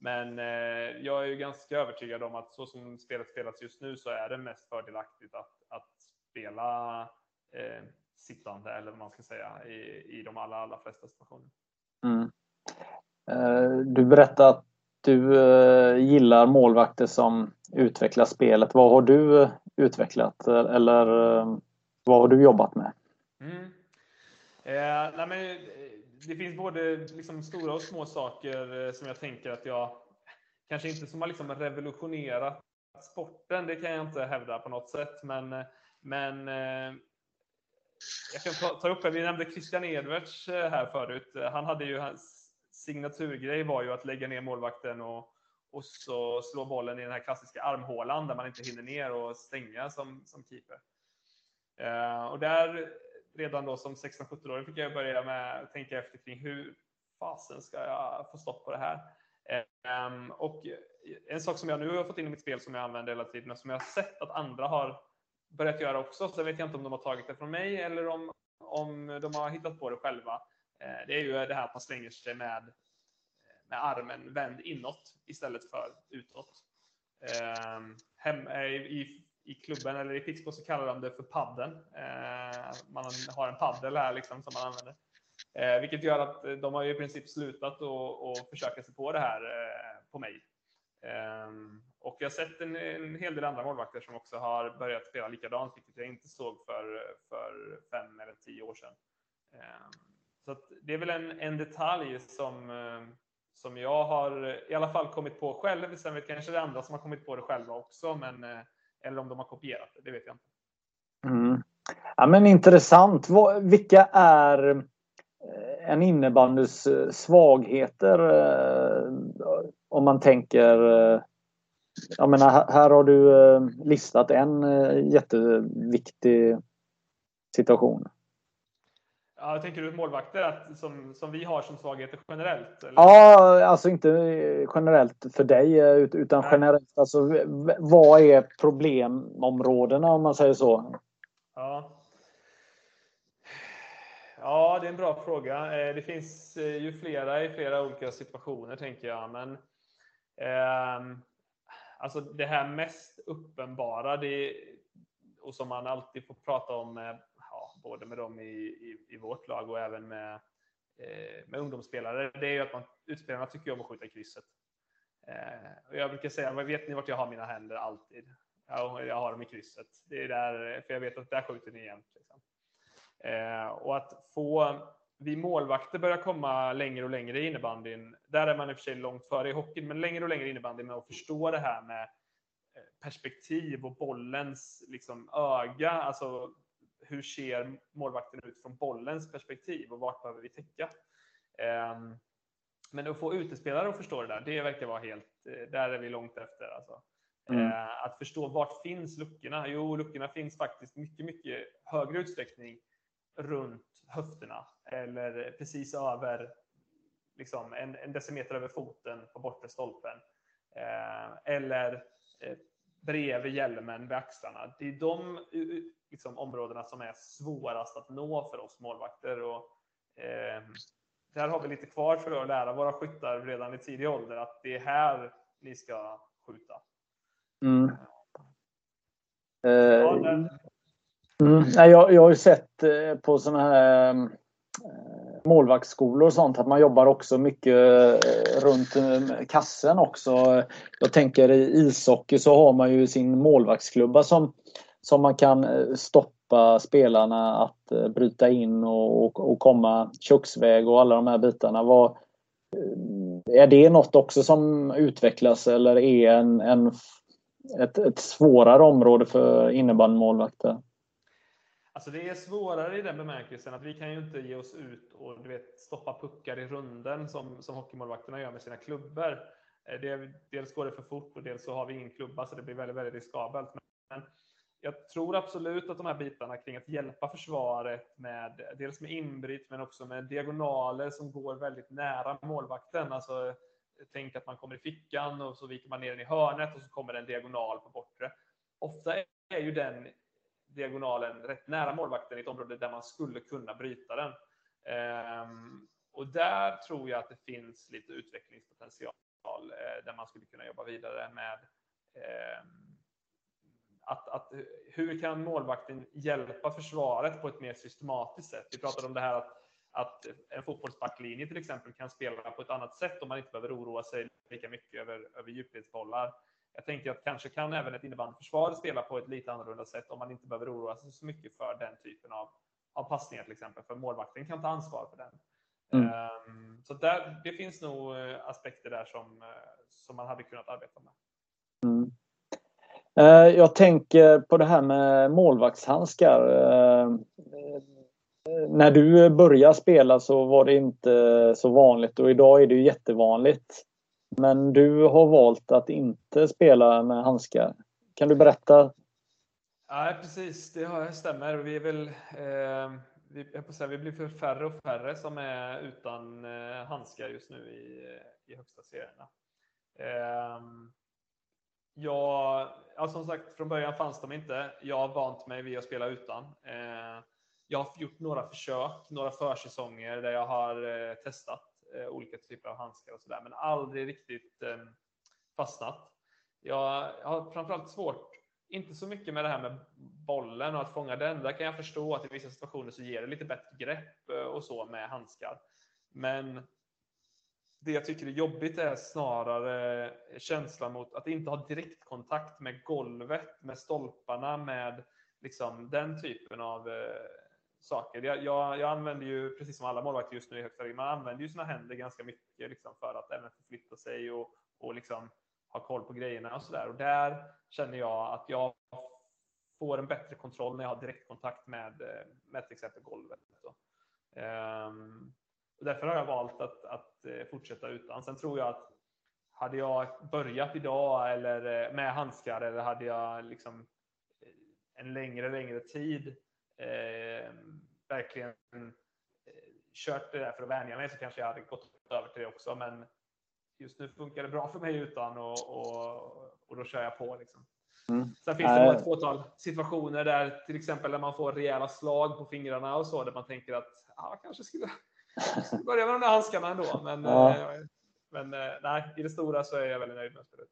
men eh, jag är ju ganska övertygad om att så som spelet spelas just nu så är det mest fördelaktigt att, att spela eh, sittande, eller vad man ska säga, i, i de allra, allra flesta situationer. Mm. Eh, du berättade att du eh, gillar målvakter som utvecklar spelet. Vad har du utvecklat? Eller eh, vad har du jobbat med? Mm. Eh, nej men, eh, det finns både liksom stora och små saker eh, som jag tänker att jag kanske inte som har liksom revolutionerat sporten, det kan jag inte hävda på något sätt, men, eh, men jag kan ta, ta upp, vi nämnde Christian Edwards här förut. Han hade ju hans signaturgrej var ju att lägga ner målvakten och, och så slå bollen i den här klassiska armhålan där man inte hinner ner och stänga som, som keeper. Eh, och där redan då som 16-17-åring fick jag börja med att tänka efter kring hur fasen ska jag få stopp på det här? Ehm, och en sak som jag nu har fått in i mitt spel som jag använder hela tiden och som jag har sett att andra har börjat göra också, så vet jag inte om de har tagit det från mig eller om, om de har hittat på det själva. Eh, det är ju det här att man slänger sig med, med armen vänd inåt istället för utåt. Ehm, hem, eh, i, i klubben eller i Pixbo så kallar de det för padden. Eh, man har en paddel här liksom som man använder. Eh, vilket gör att de har ju i princip slutat att försöka sig på det här eh, på mig. Eh, och jag har sett en, en, hel del andra målvakter som också har börjat spela likadant, vilket jag inte såg för, för fem eller tio år sedan. Ehm, så det är väl en, en detalj som, eh, som jag har i alla fall kommit på själv. Sen vet kanske det är andra som har kommit på det själva också, men eh, eller om de har kopierat det, det vet jag inte. Mm. Ja, men intressant. Vilka är eh, en innebandys eh, svagheter eh, om man tänker jag menar, här har du listat en jätteviktig situation. Ja, tänker du målvakter att, som, som vi har som svagheter generellt? Eller? Ja, alltså inte generellt för dig utan Nej. generellt. Alltså, vad är problemområdena om man säger så? Ja. Ja, det är en bra fråga. Eh, det finns eh, ju flera i flera olika situationer, tänker jag. Men eh, alltså det här mest uppenbara, det, och som man alltid får prata om, både med dem i, i, i, vårt lag och även med, eh, med ungdomsspelare, det är ju att man, utspelarna tycker om att skjuta i krysset. Eh, och jag brukar säga, vet ni vart jag har mina händer alltid? Ja, jag har dem i krysset. Det är där, för jag vet att där skjuter ni jämt. Liksom. Eh, och att få vi målvakter börjar komma längre och längre i innebandyn. Där är man i och för sig långt före i hockeyn, men längre och längre i innebandyn med att förstå det här med eh, perspektiv och bollens liksom, öga. Alltså hur ser målvakten ut från bollens perspektiv och vart behöver vi täcka? Um, men att få utespelare att förstå det där, det verkar vara helt, eh, där är vi långt efter. Alltså. Mm. Uh, att förstå vart finns luckorna? Jo, luckorna finns faktiskt mycket, mycket högre utsträckning runt höfterna eller precis över liksom, en, en decimeter över foten på bortre stolpen. Eh, eller eh, bredvid hjälmen vid axlarna. Det är de liksom, områdena som är svårast att nå för oss målvakter. Och, eh, där har vi lite kvar för att lära våra skyttar redan i tidig ålder att det är här ni ska skjuta. Mm. Ja, där, Mm. Jag, jag har ju sett eh, på sådana här eh, målvaktsskolor och sånt att man jobbar också mycket eh, runt eh, kassen också. Jag tänker i ishockey så har man ju sin målvaktsklubba som, som man kan eh, stoppa spelarna att bryta in och, och, och komma köksväg och alla de här bitarna. Vad, är det något också som utvecklas eller är en, en ett, ett svårare område för innebandymålvakter? Alltså det är svårare i den bemärkelsen att vi kan ju inte ge oss ut och du vet, stoppa puckar i runden som, som hockeymålvakterna gör med sina klubbor. Eh, det, dels går det för fort och dels så har vi ingen klubba så det blir väldigt, väldigt riskabelt. Men jag tror absolut att de här bitarna kring att hjälpa försvaret med dels med inbryt men också med diagonaler som går väldigt nära målvakten. Alltså, tänk att man kommer i fickan och så viker man ner den i hörnet och så kommer det en diagonal på bortre. Ofta är ju den diagonalen rätt nära målvakten i ett område där man skulle kunna bryta den. Ehm, och där tror jag att det finns lite utvecklingspotential eh, där man skulle kunna jobba vidare med ehm, att, att, hur kan målvakten hjälpa försvaret på ett mer systematiskt sätt? Vi pratade om det här att, att en fotbollsbacklinje till exempel kan spela på ett annat sätt om man inte behöver oroa sig lika mycket över, över djupledsbollar jag tänker att kanske kan även ett innebandyförsvar spela på ett lite annorlunda sätt om man inte behöver oroa sig så mycket för den typen av, av passningar till exempel. För målvakten kan ta ansvar för den. Mm. Um, så där, det finns nog eh, aspekter där som, eh, som man hade kunnat arbeta med. Mm. Uh, jag tänker på det här med målvaktshandskar. Uh, när du började spela så var det inte så vanligt och idag är det jättevanligt. Men du har valt att inte spela med handskar. Kan du berätta? Ja, precis. Det stämmer. Vi är väl eh, vi, jag säga, vi blir för färre och färre som är utan eh, handskar just nu i, i högsta serierna. Eh, jag, ja, som sagt, från början fanns de inte. Jag har vant mig vid att spela utan. Eh, jag har gjort några försök, några försäsonger där jag har eh, testat Eh, olika typer av handskar och sådär, men aldrig riktigt eh, fastnat. Jag, jag har framförallt svårt, inte så mycket med det här med bollen och att fånga den. Där kan jag förstå att i vissa situationer så ger det lite bättre grepp eh, och så med handskar. Men det jag tycker är jobbigt är snarare känslan mot att inte ha direktkontakt med golvet, med stolparna, med liksom den typen av eh, saker. Jag, jag, jag, använder ju, precis som alla målvakter just nu i högsta man använder ju sina händer ganska mycket liksom, för att även förflytta sig och, och liksom ha koll på grejerna och sådär. Och där känner jag att jag får en bättre kontroll när jag har direktkontakt med, eh, med till exempel golvet. Um, och därför har jag valt att, att eh, fortsätta utan. Sen tror jag att hade jag börjat idag eller eh, med handskar eller hade jag liksom en längre, längre tid eh, verkligen eh, kört det där för att vänja mig så kanske jag hade gått över till det också. Men just nu funkar det bra för mig utan och, och, och då kör jag på. Liksom. Mm. Sen finns det ett fåtal situationer där till exempel när man får rejäla slag på fingrarna och så där man tänker att ah, kanske skulle, skulle börja med de där handskarna ändå. Men, ja. eh, men eh, nej, i det stora så är jag väldigt nöjd med spelet.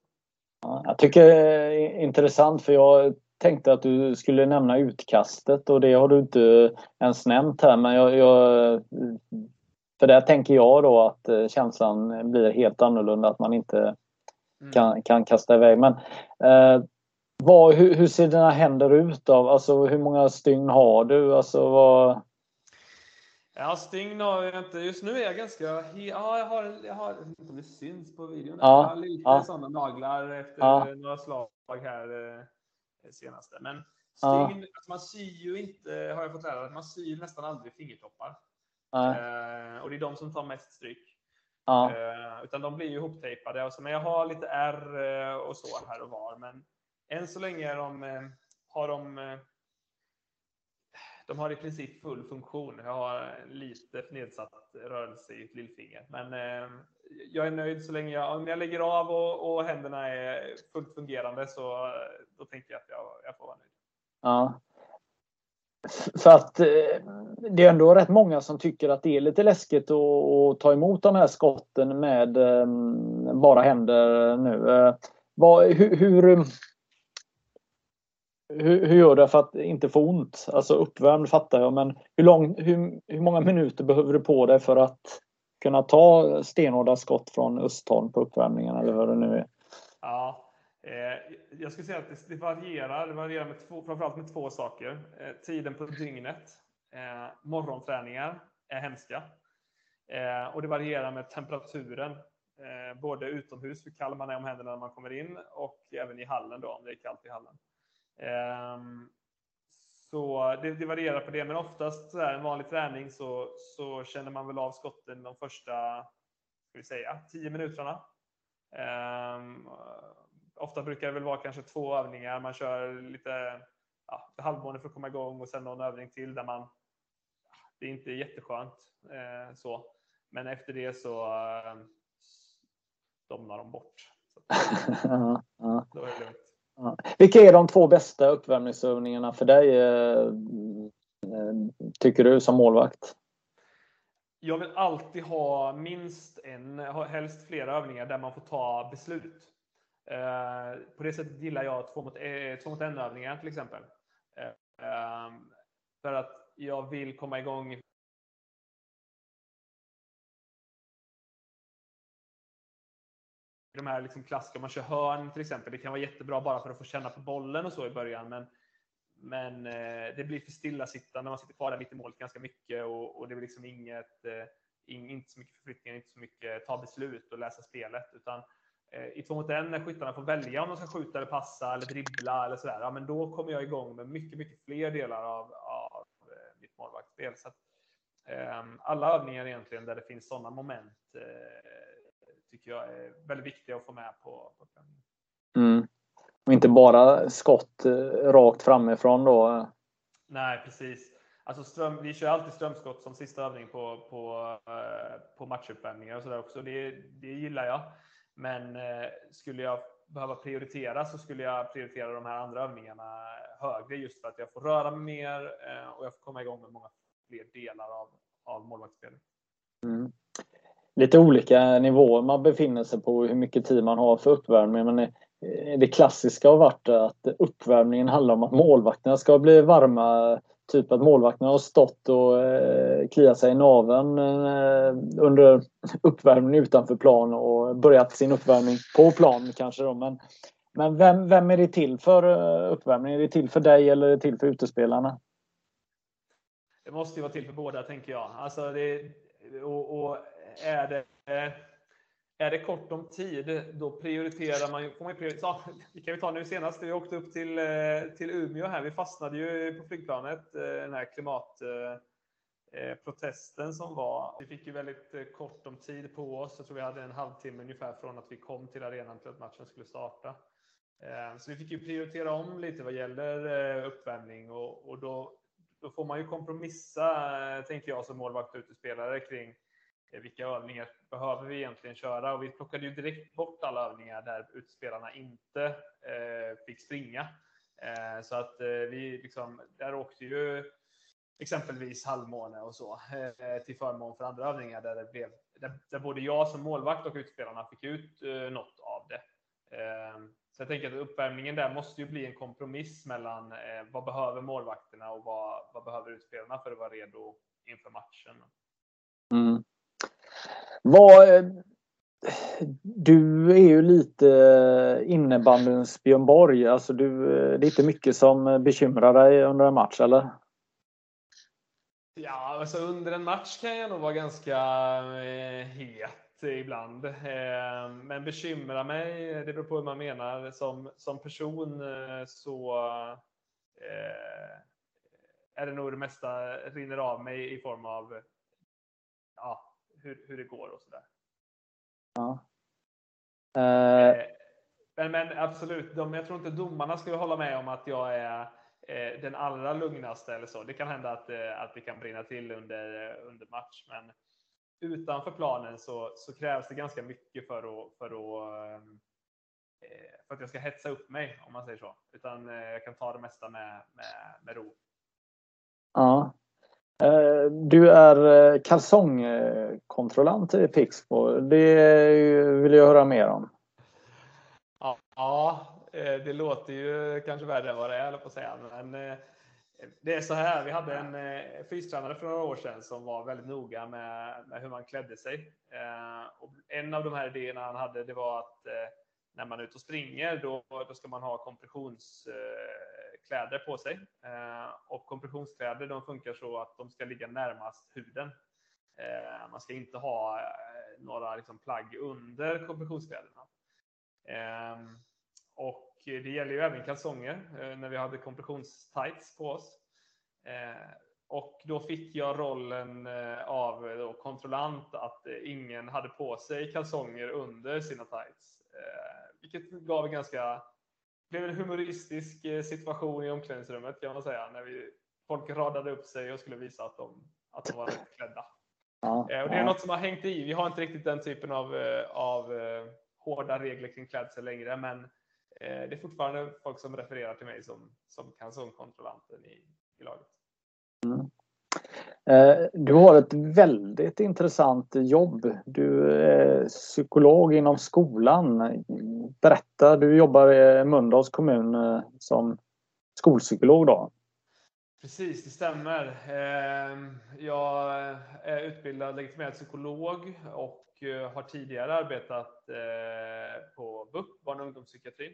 Ja, jag tycker det är intressant för jag tänkte att du skulle nämna utkastet och det har du inte ens nämnt här men jag, jag för där tänker jag då att eh, känslan blir helt annorlunda att man inte mm. kan, kan kasta iväg. Men eh, vad, hur, hur, ser dina händer ut? Av? Alltså, hur många stygn har du? Alltså, vad... Ja, stygn har jag inte. Just nu är jag ganska... Ja, jag har, jag har inte om det syns på videon. Ja, jag har lite ja. sådana naglar efter ja. några slag här eh, senaste. Men stygn, ja. alltså man syr ju inte, har jag fått lära man syr nästan aldrig fingertoppar. Eh, och det är de som tar mest stryk. Ja. Eh, utan de blir ju ihoptejpade. Alltså, men jag har lite R eh, och så här och var. Men än så länge är de, eh, har de eh, de har i princip full funktion. Jag har lite nedsatt rörelse i ett lillfinger. Men jag är nöjd så länge jag, om jag lägger av och, och händerna är fullt fungerande så då tänker jag att jag, jag får vara nöjd. Ja. För att eh, det är ändå rätt många som tycker att det är lite läskigt att, att ta emot de här skotten med ehm, bara händer nu. Eh, vad, hur, hur, hur, hur, gör du för att inte få ont? Alltså uppvärmd fattar jag, men hur, lång, hur, hur många minuter behöver du på dig för att kunna ta stenhårda skott från Östholm på uppvärmningen eller vad det nu är? Ja, Eh, jag skulle säga att det, varierar. Det varierar med två, framförallt med två saker. Eh, tiden på dygnet. Eh, morgonträningar är hemska. Eh, och det varierar med temperaturen. Eh, både utomhus, hur kall man är om händerna när man kommer in och även i hallen då, om det är kallt i hallen. Ehm, så det, det, varierar på det, men oftast så här, en vanlig träning så, så känner man väl av skotten de första, ska vi säga, tio minuterna. Ehm, ofta brukar det väl vara kanske två övningar. Man kör lite ja, halvmåne för att komma igång och sen någon övning till där man det är inte jätteskönt eh, så. Men efter det så eh, domnar de bort. Så. Då är det lugnt. Vilka är de två bästa uppvärmningsövningarna för dig, eh, eh, tycker du, som målvakt? Jag vill alltid ha minst en, helst flera övningar där man får ta beslut. Eh, på det sättet gillar jag två mot, två mot en-övningar till exempel. Ehm, för att jag vill komma igång de här liksom klassiska, man kör hörn till exempel. Det kan vara jättebra bara för att få känna på bollen och så i början. Men, men eh, det blir för stillasittande. Man sitter kvar där mitt i målet ganska mycket och, och det blir liksom inget, eh, inte så mycket förflyttningar, inte så mycket eh, ta beslut och läsa spelet. Utan eh, i två mot en när skyttarna får välja om de ska skjuta eller passa eller dribbla eller sådär. Ja, men då kommer jag igång med mycket, mycket fler delar av, av eh, mitt målvaktsspel. Så att, eh, alla övningar egentligen där det finns sådana moment eh, tycker jag är väldigt viktiga att få med på, på mm. Och inte bara skott eh, rakt framifrån då? Nej, precis. Alltså ström, vi kör alltid strömskott som sista övning på, på, eh, på matchuppvärmningar och sådär också. Det, det gillar jag. Men eh, skulle jag behöva prioritera så skulle jag prioritera de här andra övningarna högre just för att jag får röra mig mer och jag får komma igång med många fler delar av, av målvaktsspelet. Mm lite olika nivåer man befinner sig på hur mycket tid man har för uppvärmning. Men eh, det klassiska har varit att uppvärmningen handlar om att målvakterna ska bli varma. Typ att målvakterna har stått och eh, kliat sig i naveln eh, under uppvärmning utanför plan och börjat sin uppvärmning på plan kanske. Då. Men, men vem, vem är det till för uppvärmning? Är det till för dig eller är det till för utespelarna? Det måste ju vara till för båda tänker jag. Alltså det, och, och är det, är det kort om tid, då prioriterar man ju, får man ju prioritera. Vi kan ju ta nu senast, vi åkte upp till, eh, till Umeå här. Vi fastnade ju på flygplanet, eh, den här klimatprotesten eh, som var. Vi fick ju väldigt kort om tid på oss. Jag tror vi hade en halvtimme ungefär från att vi kom till arenan till att matchen skulle starta. Så vi fick ju prioritera om lite vad gäller uppvärmning och, och då, då får man ju kompromissa, tänker jag som målvakt och utespelare kring Eh, vilka övningar behöver vi egentligen köra? Och vi plockade ju direkt bort alla övningar där utspelarna inte eh, fick springa. Eh, så att eh, vi liksom, där åkte ju exempelvis halvmåne och så eh, till förmån för andra övningar där det blev där, där, både jag som målvakt och utspelarna fick ut eh, något av det. Eh, så jag tänker att uppvärmningen där måste ju bli en kompromiss mellan eh, vad behöver målvakterna och vad, vad behöver utspelarna för att vara redo inför matchen. Vad, eh, du är ju lite eh, innebandyns Björn Borg. Alltså du, eh, det är inte mycket som bekymrar dig under en match, eller? Ja, alltså under en match kan jag nog vara ganska het ibland. Men bekymra mig, det beror på hur man menar. Som, som person så är det nog det mesta rinner av mig i form av ja, hur, hur det går och sådär. Ja. Uh... Men, men absolut, de, jag tror inte domarna skulle hålla med om att jag är eh, den allra lugnaste eller så. Det kan hända att, att det kan brinna till under, under match, men utanför planen så, så krävs det ganska mycket för att, för att för att jag ska hetsa upp mig om man säger så. Utan jag kan ta det mesta med, med, med ro. Ja, du är eh, kalsongkontrollant i Pixbo. Det vill jag höra mer om. Ja, eh, det låter ju kanske värre än vad det är, på att säga. Men eh, det är så här, vi hade en fystränare för några år sedan som var väldigt noga med, med hur man klädde sig. Och en av de här idéerna han hade, det var att när man är ute och springer, då, då ska man ha kompressions kläder på sig. Eh, och kompressionskläder de funkar så att de ska ligga närmast huden. Eh, man ska inte ha eh, några liksom, plagg under kompressionskläderna. Eh, och det gäller ju även kalsonger eh, när vi hade kompressionstights på oss. Eh, och då fick jag rollen av kontrollant att ingen hade på sig kalsonger under sina tights. Vilket gav en ganska blev en humoristisk eh, situation i omklädningsrummet kan man säga. När vi, folk radade upp sig och skulle visa att de, att de var rätt klädda. Ja, eh, och det är ja. något som har hängt i. Vi har inte riktigt den typen av, eh, av hårda regler kring klädsel längre, men det är fortfarande folk som refererar till mig som, som kalsongkontrollanten i, i laget. Mm. Eh, du har ett väldigt intressant jobb. Du är psykolog inom skolan. Berätta, du jobbar i Mölndals kommun eh, som skolpsykolog då. Precis, det stämmer. Ehm, jag är utbildad legitimerad psykolog och eh, har tidigare arbetat på BUP, barn och ungdomspsykiatrin.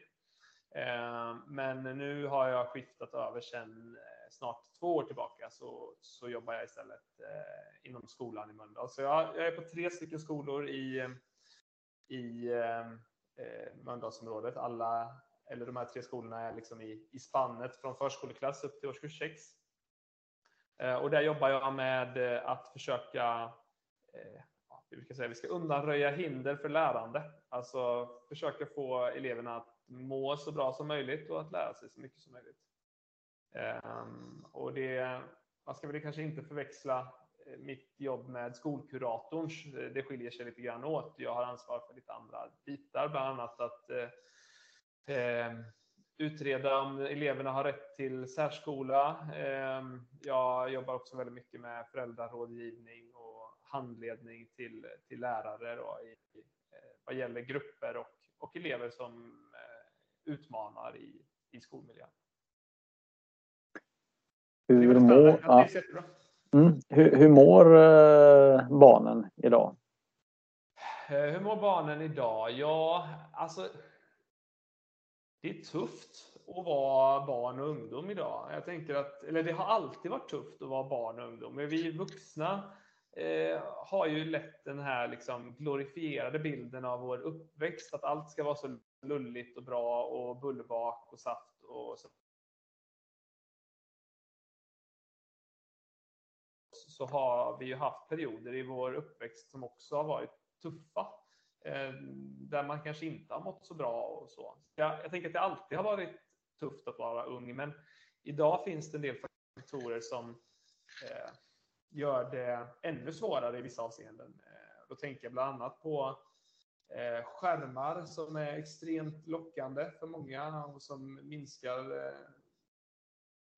Ehm, men nu har jag skiftat över sedan snart två år tillbaka så, så jobbar jag istället eh, inom skolan i Mölndal. Så jag, jag, är på tre stycken skolor i, i eh, eh, Mölndalsområdet. Alla eller de här tre skolorna är liksom i, i spannet från förskoleklass upp till årskurs 6. Eh, och där jobbar jag med att försöka, eh, vi brukar säga, vi ska undanröja hinder för lärande. Alltså försöka få eleverna att må så bra som möjligt och att lära sig så mycket som möjligt. Ehm, och det, man ska väl kanske inte förväxla eh, mitt jobb med skolkuratorns. Det skiljer sig lite grann åt. Jag har ansvar för lite andra bitar, bland annat att eh, ehm, utreda om eleverna har rätt till särskola. Eh, jag jobbar också väldigt mycket med föräldrarådgivning och handledning till, till lärare då, i, eh, vad gäller grupper och, och elever som eh, utmanar i, i skolmiljön. Hur mår, ja. mm. hur, hur mår eh, barnen idag? Eh, hur mår barnen idag? Ja, alltså det är tufft att vara barn och ungdom idag. Jag tänker att, eller det har alltid varit tufft att vara barn och ungdom, men vi vuxna eh, har ju lätt den här liksom glorifierade bilden av vår uppväxt, att allt ska vara så lulligt och bra och bullbak och saft och så. Så har vi ju haft perioder i vår uppväxt som också har varit tuffa. Eh, där man kanske inte har mått så bra och så. Jag, jag tänker att det alltid har varit tufft att vara ung, men idag finns det en del faktorer som eh, gör det ännu svårare i vissa avseenden. Eh, då tänker jag bland annat på eh, skärmar som är extremt lockande för många och som minskar eh,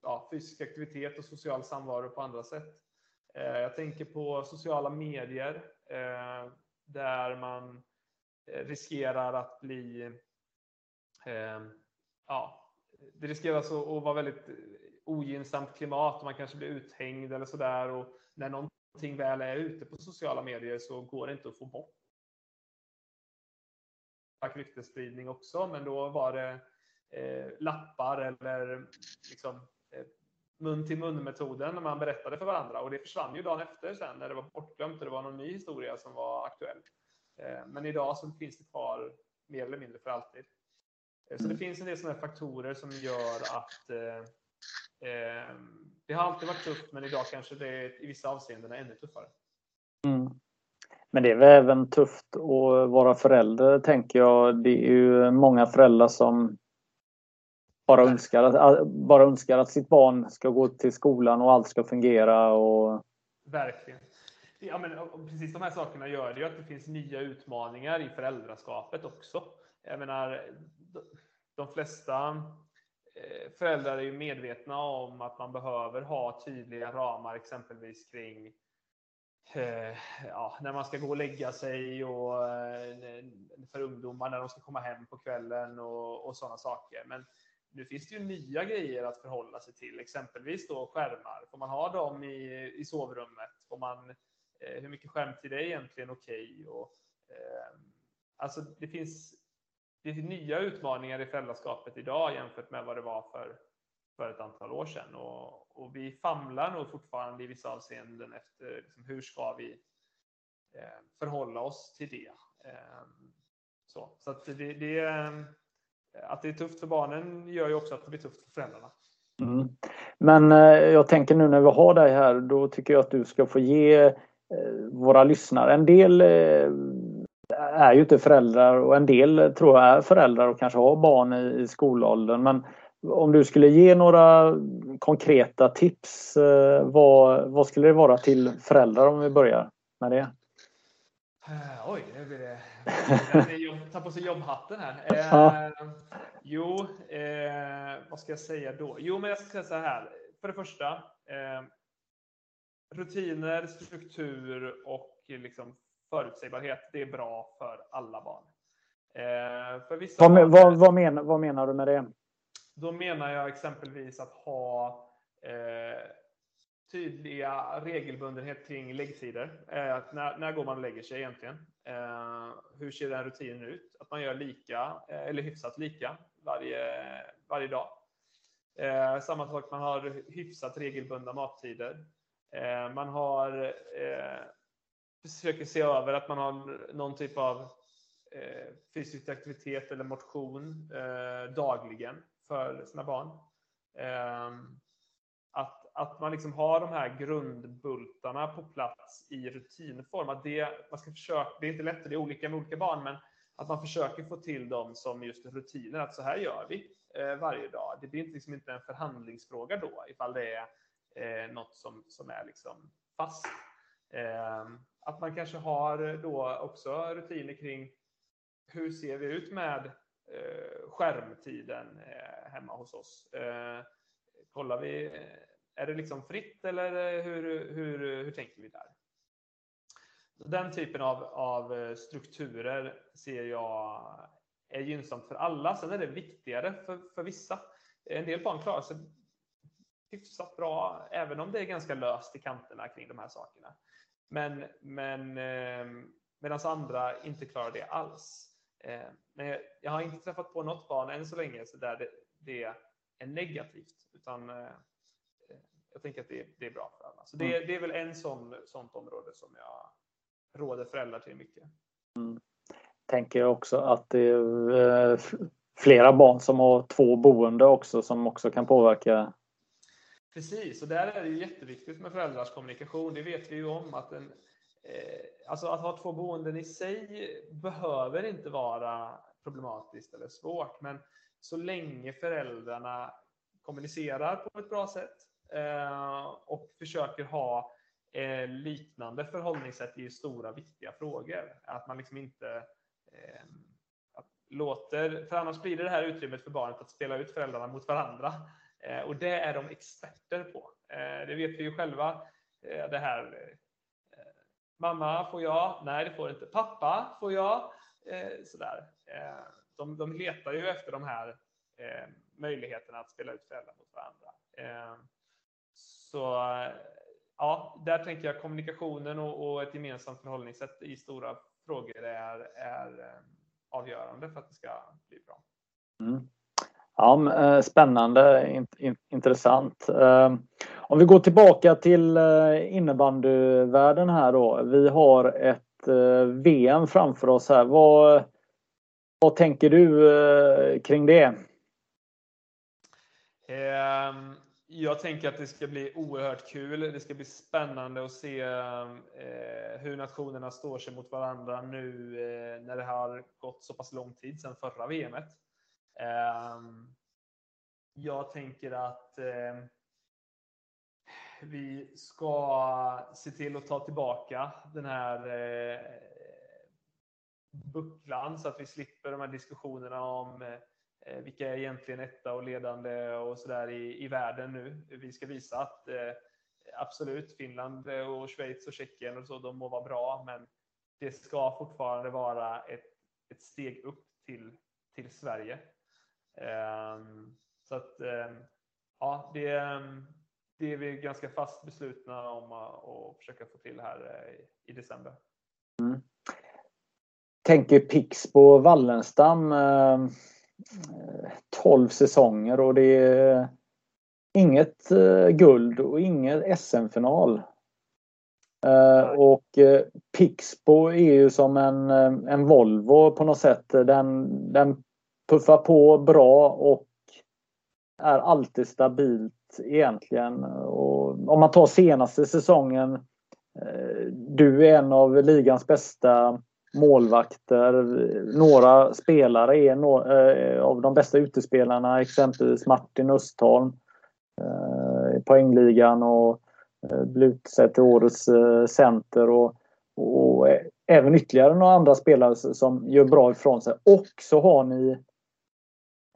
ja, fysisk aktivitet och social samvaro på andra sätt. Eh, jag tänker på sociala medier eh, där man eh, riskerar att bli ja, det riskerar att vara väldigt ogynnsamt klimat och man kanske blir uthängd eller sådär. Och när någonting väl är ute på sociala medier så går det inte att få bort ryktesspridning också, men då var det eh, lappar eller liksom, mun till mun metoden när man berättade för varandra och det försvann ju dagen efter sen när det var bortglömt och det var någon ny historia som var aktuell. Eh, men idag så finns det kvar mer eller mindre för alltid. Eh, så det finns en del sådana faktorer som gör att eh, eh, det har alltid varit tufft, men idag kanske det i vissa avseenden är ännu tuffare. Mm. Men det är väl även tufft att vara förälder, tänker jag. Det är ju många föräldrar som bara önskar, att, bara önskar att sitt barn ska gå till skolan och allt ska fungera. Och... Verkligen. Ja, men precis de här sakerna gör det ju att det finns nya utmaningar i föräldraskapet också. Jag menar, de flesta eh, föräldrar är ju medvetna om att man behöver ha tydliga ramar, exempelvis kring eh, ja, när man ska gå och lägga sig och eh, för ungdomar när de ska komma hem på kvällen och, och sådana saker. Men nu finns det ju nya grejer att förhålla sig till, exempelvis då skärmar. Får man ha dem i, i sovrummet? Får man Eh, hur mycket skärmtid är egentligen okej? Okay? eh, alltså det finns det finns nya utmaningar i föräldraskapet idag jämfört med vad det var för, för ett antal år sedan. Och, och vi famlar nog fortfarande i vissa avseenden efter liksom, hur ska vi eh, förhålla oss till det. Eh, så så att, det, det, ehm, att det är tufft för barnen gör ju också att det blir tufft för föräldrarna. Mm. Men eh, jag tänker nu när vi har dig här, då tycker jag att du ska få ge Eh, våra lyssnare. En del eh, är ju inte föräldrar och en del eh, tror jag är föräldrar och kanske har barn i, i skolåldern. Men om du skulle ge några konkreta tips, eh, vad, vad skulle det vara till föräldrar om vi börjar med det? Oj, nu blir det... Ta på sig jobbhatten här. Eh, jo, eh, vad ska jag säga då? Jo, men jag ska säga så här. För det första, eh, rutiner, struktur och liksom förutsägbarhet, det är bra för alla barn. Eh, för vissa vad, barn, vad, vad, menar, vad menar du med det? Då menar jag exempelvis att ha eh, tydliga regelbundenhet kring läggtider. Eh, när, när går man och lägger sig egentligen? Eh, hur ser den rutinen ut? Att man gör lika, eh, eller hyfsat lika, varje, varje dag. Eh, samma sak, man har hyfsat regelbundna mattider. Eh, man har eh, försöker se över att man har någon typ av eh, fysisk aktivitet eller motion eh, dagligen för sina barn. Eh, att, att man liksom har de här grundbultarna på plats i rutinform. Att det, man ska försöka, det är inte lätt, det är olika med olika barn, men att man försöker få till dem som just rutiner, att så här gör vi eh, varje dag. Det blir liksom inte en förhandlingsfråga då, ifall det är eh, något som, som är liksom fast. Eh, att man kanske har då också rutiner kring hur ser vi ut med eh, skärmtiden eh, hemma hos oss? Eh, kollar vi, eh, är det liksom fritt eller eh, hur, hur, hur tänker vi där? Den typen av, av eh, strukturer ser jag är gynnsamt för alla. Sen är det viktigare för, för vissa. En del barn klarar sig hyfsat bra, även om det är ganska löst i kanterna kring de här sakerna. Men, men eh, medan andra inte klarar det alls. Men jag har inte träffat på något barn än så länge så där det, det är negativt, utan jag tänker att det, det, är bra för alla. Så det, mm. det är väl en sån, sånt område som jag råder föräldrar till mycket. Mm. Tänker också att det är flera barn som har två boende också som också kan påverka Precis, och där är det jätteviktigt med föräldrars kommunikation. Det vet vi ju om att en, eh, alltså att ha två boenden i sig behöver inte vara problematiskt eller svårt, men så länge föräldrarna kommunicerar på ett bra sätt eh, Eh, och försöker ha eh, liknande förhållningssätt i stora viktiga frågor. Att man liksom inte eh, låter, för annars blir det det här utrymmet för barnet att spela ut föräldrarna mot varandra. Eh, och det är de experter på. Eh, det vet vi ju själva. Eh, det här eh, Mamma, får jag? Nej, det får inte. Pappa, får jag? Eh, sådär. De, de letar ju efter de här möjligheterna att spela ut föräldrar mot varandra. Så ja, där tänker jag kommunikationen och, och ett gemensamt förhållningssätt i stora frågor är, är avgörande för att det ska bli bra. Mm. Ja, eh, spännande, intressant. Eh, om vi går tillbaka till eh, innebandyvärlden här då. Vi har ett VM framför oss här. Vad, vad tänker du kring det? Ehm, jag tänker att det ska bli oerhört kul. Det ska bli spännande att se eh, hur nationerna står sig mot varandra nu eh, när det har gått så pass lång tid sedan förra VMet. Eh, jag tänker att ehm, vi ska se till att ta tillbaka den här eh, bucklan så att vi slipper de här diskussionerna om eh, Eh, vilka är egentligen etta och ledande och sådär i, i världen nu. Vi ska visa att eh, absolut Finland eh, och Schweiz och Tjeckien och så, de må vara bra, men det ska fortfarande vara ett, ett steg upp till, till Sverige. Ehm, så att ehm, ja, det, ehm, det är vi ganska fast beslutna om att försöka få till här eh, i december. Mm. Tänker Pixbo Wallenstam ehm, 12 säsonger och det är inget eh, guld och ingen SM-final. Uh, och Pixbo är ju som en, en Volvo på något sätt. Den, den puffar på bra och är alltid stabilt egentligen. Och om man tar senaste säsongen. Eh, du är en av ligans bästa målvakter. Några spelare är no eh, av de bästa utespelarna, exempelvis Martin Östholm. Eh, poängligan och eh, blir utsedd till årets eh, center. Och, och även ytterligare några andra spelare som gör bra ifrån sig. Och så har ni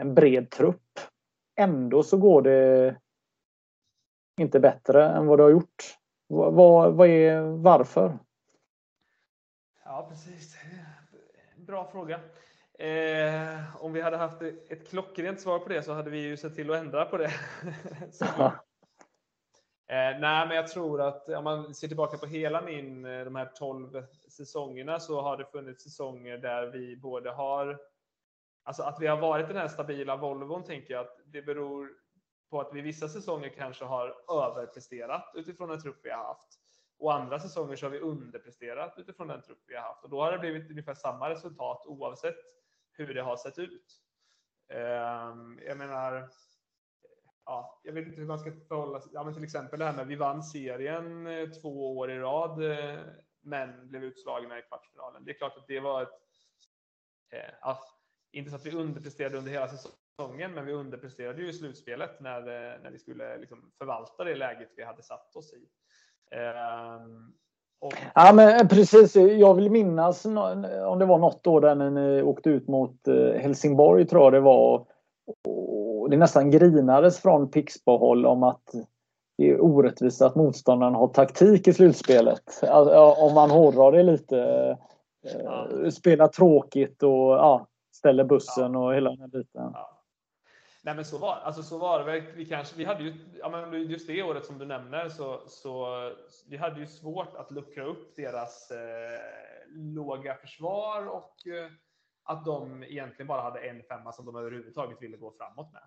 en bred trupp. Ändå så går det inte bättre än vad det har gjort. Vad, vad är varför? Ja, precis. Bra fråga. Eh, om vi hade haft ett klockrent svar på det så hade vi ju sett till att ändra på det. Eh, nej, men jag tror att om man ser tillbaka på hela min, eh, de här 12 säsongerna så har det funnits säsonger där vi både har, alltså att vi har varit den här stabila Volvon tänker jag att det beror på att vi vissa säsonger kanske har överpresterat utifrån den trupp vi har haft. Och andra säsonger så har vi underpresterat utifrån den trupp vi har haft. Och då har det blivit ungefär samma resultat oavsett hur det har sett ut. Ehm, jag menar, ja, jag vet inte hur man ska förhålla sig. Ja, men till exempel det här med vi vann serien eh, två år i rad, eh, men blev utslagna i kvartsfinalen. Det är klart att det var ett, eh, ja, inte så att vi underpresterade under hela säsongen, men vi underpresterade ju i slutspelet när, eh, när vi skulle liksom förvalta det läget vi hade satt oss i. Um, och... Ja men precis, jag vill minnas om det var något år där när ni åkte ut mot Helsingborg tror jag det var det nästan grinades från Pixbo-håll om att det är orättvist att motståndaren har taktik i slutspelet. Alltså, om man hårdrar det lite. Ja. Eh, Spela tråkigt och ja, ställer bussen ja. och hela den biten. Ja. Nej, men så var, alltså, så var det. Vi, kanske, vi hade ju, ja, men just det året som du nämner, så, så vi hade ju svårt att luckra upp deras eh, låga försvar och eh, att de egentligen bara hade en femma som de överhuvudtaget ville gå framåt med.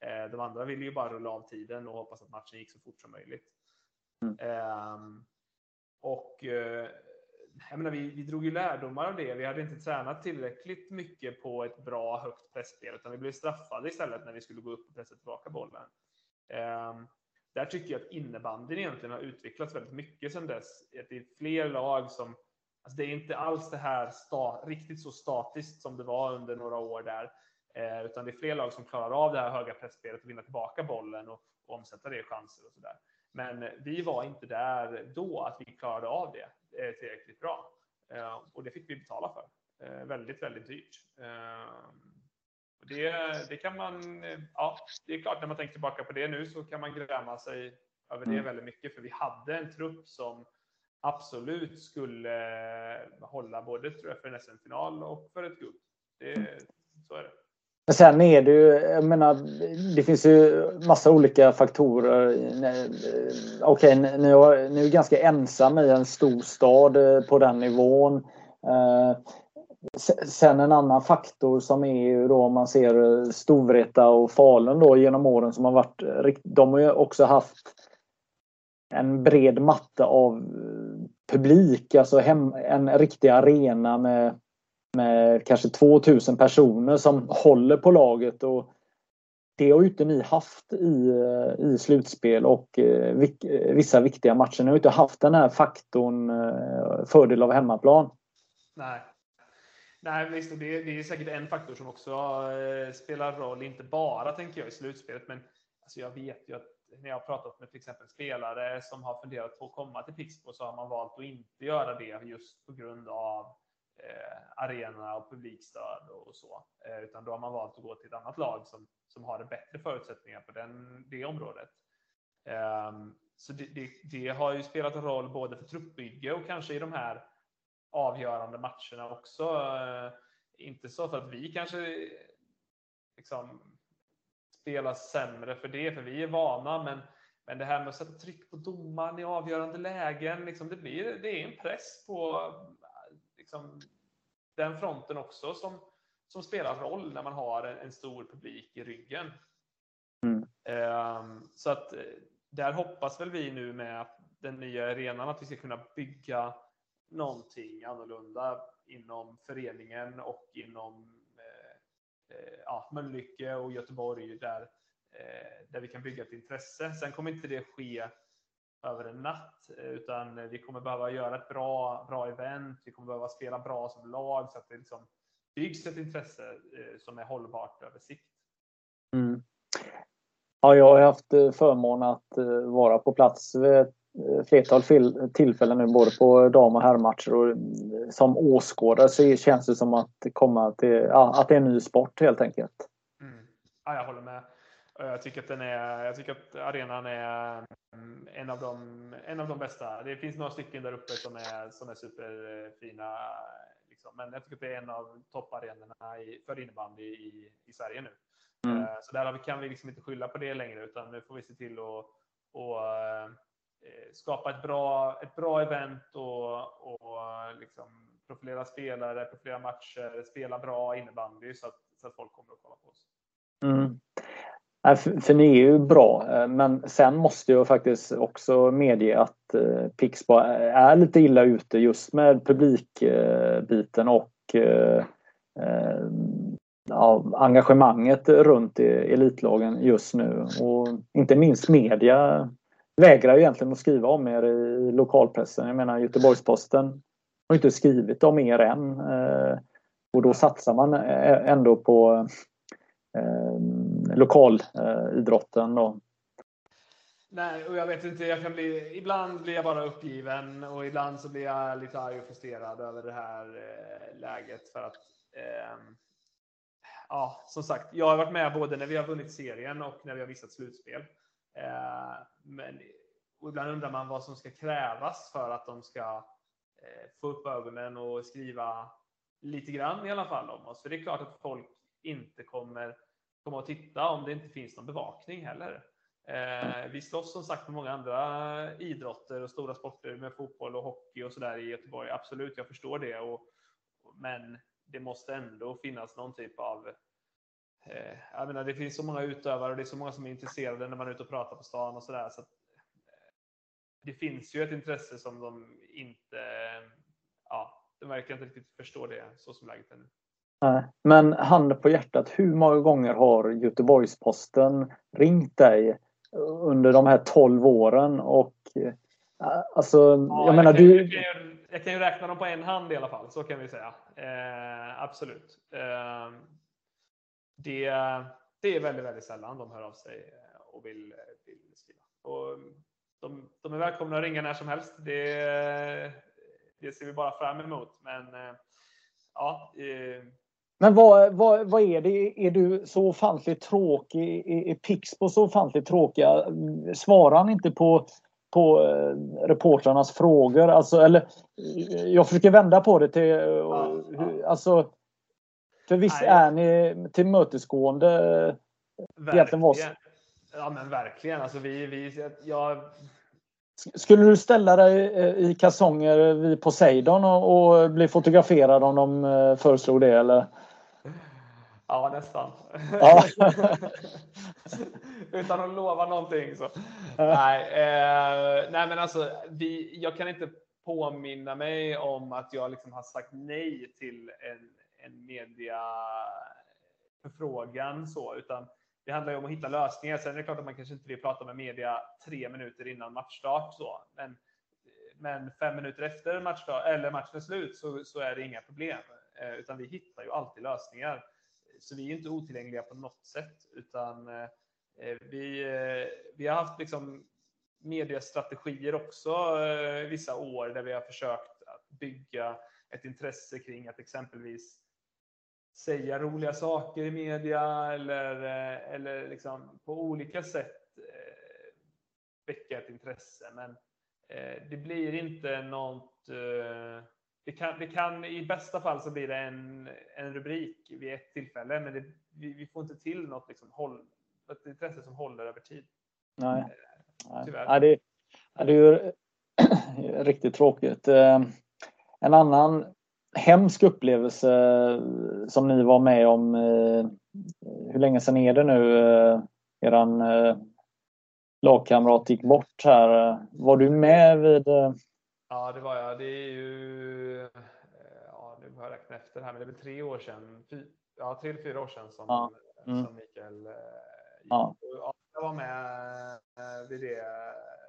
Eh, de andra ville ju bara rulla av tiden och hoppas att matchen gick så fort som möjligt. Mm. Ehm, och eh, jag menar, vi, vi drog ju lärdomar av det. Vi hade inte tränat tillräckligt mycket på ett bra högt pressspel, utan vi blev straffade istället när vi skulle gå upp och pressa tillbaka bollen. Um, där tycker jag att innebandyn egentligen har utvecklats väldigt mycket sedan dess. Det är fler lag som Alltså det är inte alls det här sta, riktigt så statiskt som det var under några år där, eh, utan det är fler lag som klarar av det här höga pressspelet och vinna tillbaka bollen och, och omsätta det i chanser och så där. Men vi var inte där då att vi klarade av det eh, tillräckligt bra eh, och det fick vi betala för. Eh, väldigt, väldigt dyrt. Det, det kan man, ja, det är klart när man tänker tillbaka på det nu så kan man gräma sig över det mm. väldigt mycket för vi hade en trupp som absolut skulle hålla både tror jag, för en SM-final och för ett guld. Det, så är det. Men sen är det ju, jag menar, det finns ju massa olika faktorer. Okej, okay, ni, är, ni är ganska ensamma i en stor stad eh, på den nivån. Eh, sen en annan faktor som är ju då om man ser eh, Storvreta och Falun då genom åren som har varit, de har ju också haft en bred matta av publik, alltså hem, en riktig arena med, med kanske 2000 personer som håller på laget. Och det har ju inte ni haft i, eh, i slutspel och eh, eh, vissa viktiga matcher. Ni har inte haft den här faktorn fördel av hemmaplan. Nej, Nej, visst, det, det är säkert en faktor som också spelar roll, inte bara tänker jag i slutspelet, men alltså jag vet ju att när jag har pratat med till exempel spelare som har funderat på att komma till Pixbo så har man valt att inte göra det just på grund av Eh, arena och publikstöd och så. Eh, utan då har man valt att gå till ett annat lag som, som har bättre förutsättningar på den, det området. Eh, så det, det, det, har ju spelat en roll både för truppbygge och kanske i de här avgörande matcherna också. Eh, inte så för att vi kanske liksom Spelar sämre för det, för vi är vana. Men, men det här med att sätta tryck på domaren i avgörande lägen, liksom, det, blir, det är en press på liksom, den fronten också som, som spelar roll när man har en, en stor publik i ryggen. Mm. Um, så att eh, där hoppas väl vi nu med den nya arenan att vi ska kunna bygga någonting annorlunda inom föreningen och inom Eh, ja, Mölnlycke och Göteborg där, eh, där vi kan bygga ett intresse. Sen kommer inte det ske över en natt, utan vi kommer behöva göra ett bra, bra event. Vi kommer behöva spela bra som lag så att det liksom byggs ett intresse eh, som är hållbart över sikt. Mm. Ja, jag har haft förmånen att vara på plats vid flertal tillfällen nu både på dam och herrmatcher och eh, som åskådare så känns det som att komma till, ja, att det är en ny sport helt enkelt. Mm. Ja, jag håller med. Jag tycker att den är, jag tycker att arenan är mm, en av de, en av de bästa. Det finns några stycken där uppe som är, som är superfina. Liksom. Men jag tycker att det är en av topparenorna för innebandy i, i Sverige nu. Mm. Eh, så där kan vi liksom inte skylla på det längre utan nu får vi se till att och skapa ett bra, ett bra event och, och liksom profilera spelare, profilera matcher, spela bra innebandy så att, så att folk kommer att kolla på oss. Mm. För, för ni är ju bra, eh, men sen måste jag faktiskt också medge att eh, Pixbo är lite illa ute just med publikbiten eh, och eh, ja, engagemanget runt elitlagen just nu. Och inte minst media vägrar egentligen att skriva om er i lokalpressen. Jag menar Göteborgs-Posten har inte skrivit om er än. Och då satsar man ändå på eh, lokalidrotten. Då. Nej, och jag vet inte, jag kan bli, ibland blir jag bara uppgiven och ibland så blir jag lite arg och frustrerad över det här eh, läget för att eh, ja, som sagt, jag har varit med både när vi har vunnit serien och när vi har missat slutspel. Eh, men ibland undrar man vad som ska krävas för att de ska eh, få upp ögonen och skriva lite grann i alla fall om oss. För det är klart att folk inte kommer komma och titta om det inte finns någon bevakning heller. Eh, vi slåss som sagt med många andra idrotter och stora sporter med fotboll och hockey och sådär i Göteborg. Absolut, jag förstår det. Och, men det måste ändå finnas någon typ av eh, jag menar, det finns så många utövare och det är så många som är intresserade när man är ute och pratar på stan och sådär. Så, så eh, det finns ju ett intresse som de inte, ja, de verkar inte riktigt förstå det så som läget är nu. Men handen på hjärtat, hur många gånger har Göteborgs-Posten ringt dig under de här 12 åren? Och, eh, alltså, ja, jag menar jag kan, du... Jag kan, ju, jag kan ju räkna dem på en hand i alla fall, så kan vi säga. Eh, absolut. Eh, det, det är väldigt, väldigt sällan de hör av sig och vill, vill skriva. Och de, de är välkomna att ringa när som helst. Det, det ser vi bara fram emot. Men eh, ja, men vad, vad, vad är det? Är du så ofantligt tråkig? Är, är Pixbo så ofantligt tråkiga? Svarar han inte på, på eh, reportrarnas frågor? Alltså, eller, jag försöker vända på det till... Ja. Alltså, för visst Nej. är ni tillmötesgående? Verkligen. Ja men verkligen. Alltså, vi, vi, jag... Skulle du ställa dig eh, i kalsonger vid Poseidon och, och bli fotograferad om de eh, föreslog det? Eller? Ja, nästan. Ja. Utan att lova någonting. Så. Nej, eh, nej, men alltså, vi, jag kan inte påminna mig om att jag liksom har sagt nej till en, en mediaförfrågan. Så, utan det handlar ju om att hitta lösningar. Sen är det klart att man kanske inte vill prata med media tre minuter innan matchstart. Så. Men, men fem minuter efter matchstart, eller matchens slut så, så är det inga problem. Eh, utan vi hittar ju alltid lösningar. Så vi är inte otillgängliga på något sätt, utan eh, eh vi, eh, vi har haft liksom mediestrategier också eh, vissa år där vi har försökt att bygga ett intresse kring att exempelvis säga roliga saker i media eller, eh, eller liksom på olika sätt eh, väcka ett intresse. Men det blir inte något det kan, det kan, I bästa fall så blir det en, en rubrik vid ett tillfälle, men det, vi, vi, får inte till något liksom håll, ett intresse som håller över tid. Nej. Eh, tyvärr. Nej, det, det är ju riktigt tråkigt. Eh, en annan hemsk upplevelse som ni var med om. Eh, hur länge sedan är det nu? Eran lagkamrat gick bort här. Var du med vid Ja, det var jag. Det är ju, eh, ja, nu har jag räknat efter här, men det är väl tre år sedan, fy, ja, tre eller fyra år sedan som, ja. mm. som Mikael eh. Ja. ja. Jag var med eh, vid det.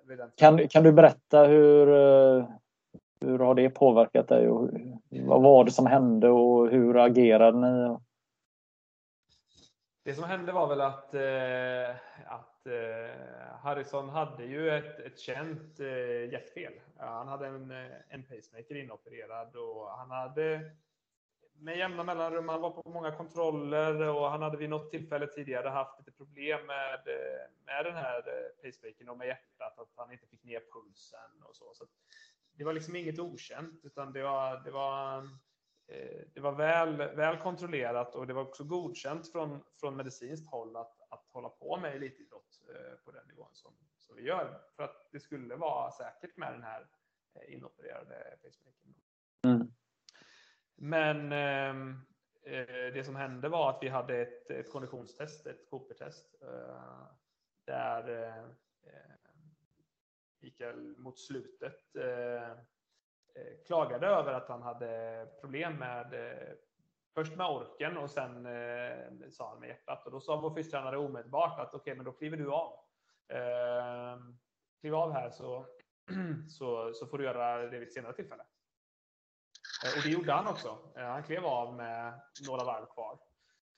Vid den kan, kan du berätta hur, hur har det påverkat dig? Och vad var det som hände och hur agerade ni? Det som hände var väl att, att eh, Harrison hade ju ett, ett känt eh, hjärtfel. han hade en, eh, en pacemaker inopererad och han hade med jämna mellanrum, han var på många kontroller och han hade vid något tillfälle tidigare haft lite problem med, eh, med den här eh, pacemakern och med hjärtat, att han inte fick ner pulsen och så. så det var liksom inget okänt, utan det var, det var, det var väl, väl kontrollerat och det var också godkänt från, från medicinskt håll att, att hålla på med elitidrott på den nivån som, som vi gör. För att det skulle vara säkert med den här inopererade pacemakern. Mm. Men ehm, eh, det som hände var att vi hade ett, ett konditionstest, ett Cooper-test. Eh, där eh, Mikael mot slutet eh, eh, klagade över att han hade problem med eh, först med orken och sen eh, sa han med hjärtat. Och då sa vår fystränare omedelbart att okej, okay, men då kliver du av. Eh, kliv av här så, så, så får du göra det vid ett senare tillfälle. Eh, och det gjorde han också. Eh, han klev av med några varv kvar.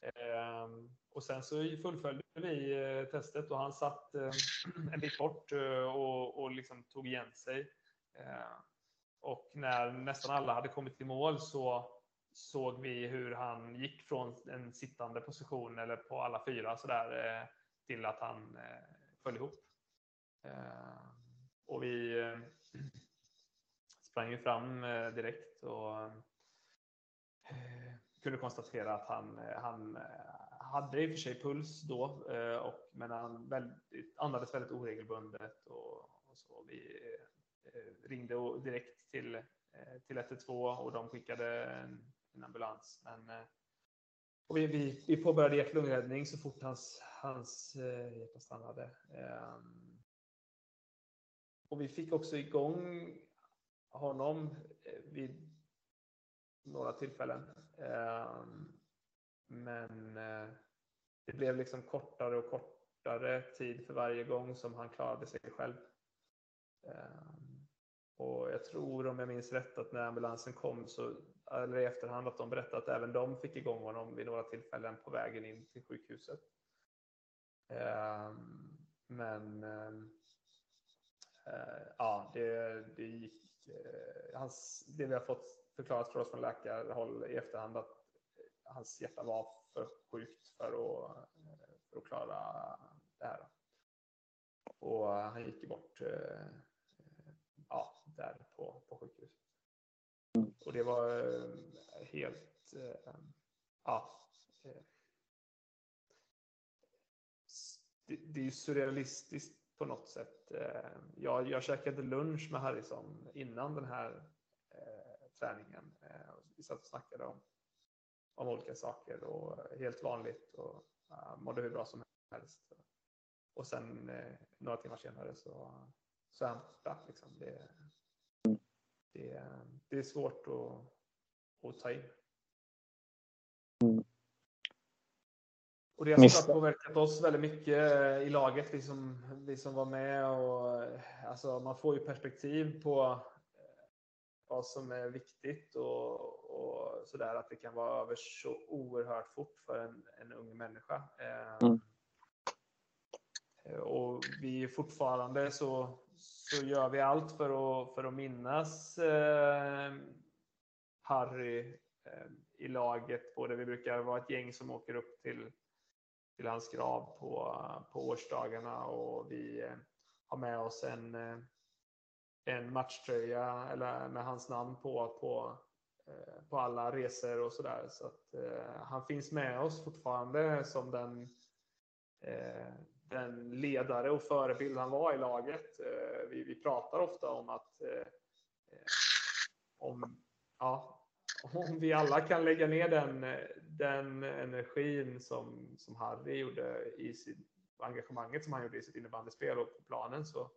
Ehm, och sen så fullföljde vi eh, testet och han satt eh, en bit bort eh, och, och liksom tog igen sig. Ehm, och när nästan alla hade kommit till mål så såg vi hur han gick från en sittande position eller på alla fyra så där eh, till att han eh, föll ihop. Eh, och vi sprang ju fram direkt och kunde konstatera att han, han hade i och för sig puls då, och, men han väldigt, andades väldigt oregelbundet. Och, och så. Vi ringde direkt till, till 112 och de skickade en, en ambulans. Men, eh, och vi, vi, vi påbörjade hjärt-lungräddning så fort hans, hans eh, hjärta stannade. Ehm, och vi fick också igång honom eh, vid några tillfällen. Ehm, men det blev liksom kortare och kortare tid för varje gång som han klarade sig själv. Ehm, och jag tror, om jag minns rätt, att när ambulansen kom, så, eller i efterhand, att de berättade att även de fick igång honom vid några tillfällen på vägen in till sjukhuset. Ehm, men ehm, eh, ja, det, det gick Eh, hans, det vi har fått förklarat för oss från läkarhåll i efterhand att hans hjärta var för sjukt för att, för att klara det här. Och han gick bort eh, eh ja, där på, på sjukhuset. Och det var eh, helt, eh, ja, eh, det, är ju surrealistiskt på något sätt. Eh, jag, jag käkade lunch med Harrison innan den här eh, träningen. Eh, vi satt och snackade om, om olika saker och helt vanligt och mådde hur bra som helst. Och sen eh, några timmar senare så, så är han borta. Liksom. Det, det, det är svårt att, att ta in. Och det har såklart påverkat oss väldigt mycket eh, i laget, vi som, vi som var med. Och, eh, alltså, man får ju perspektiv på eh, vad som är viktigt och, och sådär, att det kan vara över så oerhört fort för en, en ung människa. Mm. Och vi fortfarande så, så gör vi allt för att, för att minnas eh, Harry eh, i laget. Både vi brukar vara ett gäng som åker upp till till hans grav på, på årsdagarna och vi eh, har med oss en, eh, en matchtröja eller med hans namn på, på, eh, på alla resor och sådär. Så att eh, han finns med oss fortfarande som den, eh, den ledare och förebild han var i laget. Vi, vi pratar ofta om att om, ja, om vi alla kan lägga ner den, den energin som, som Harry gjorde i sitt engagemanget som han gjorde i sitt innebandyspel och på planen så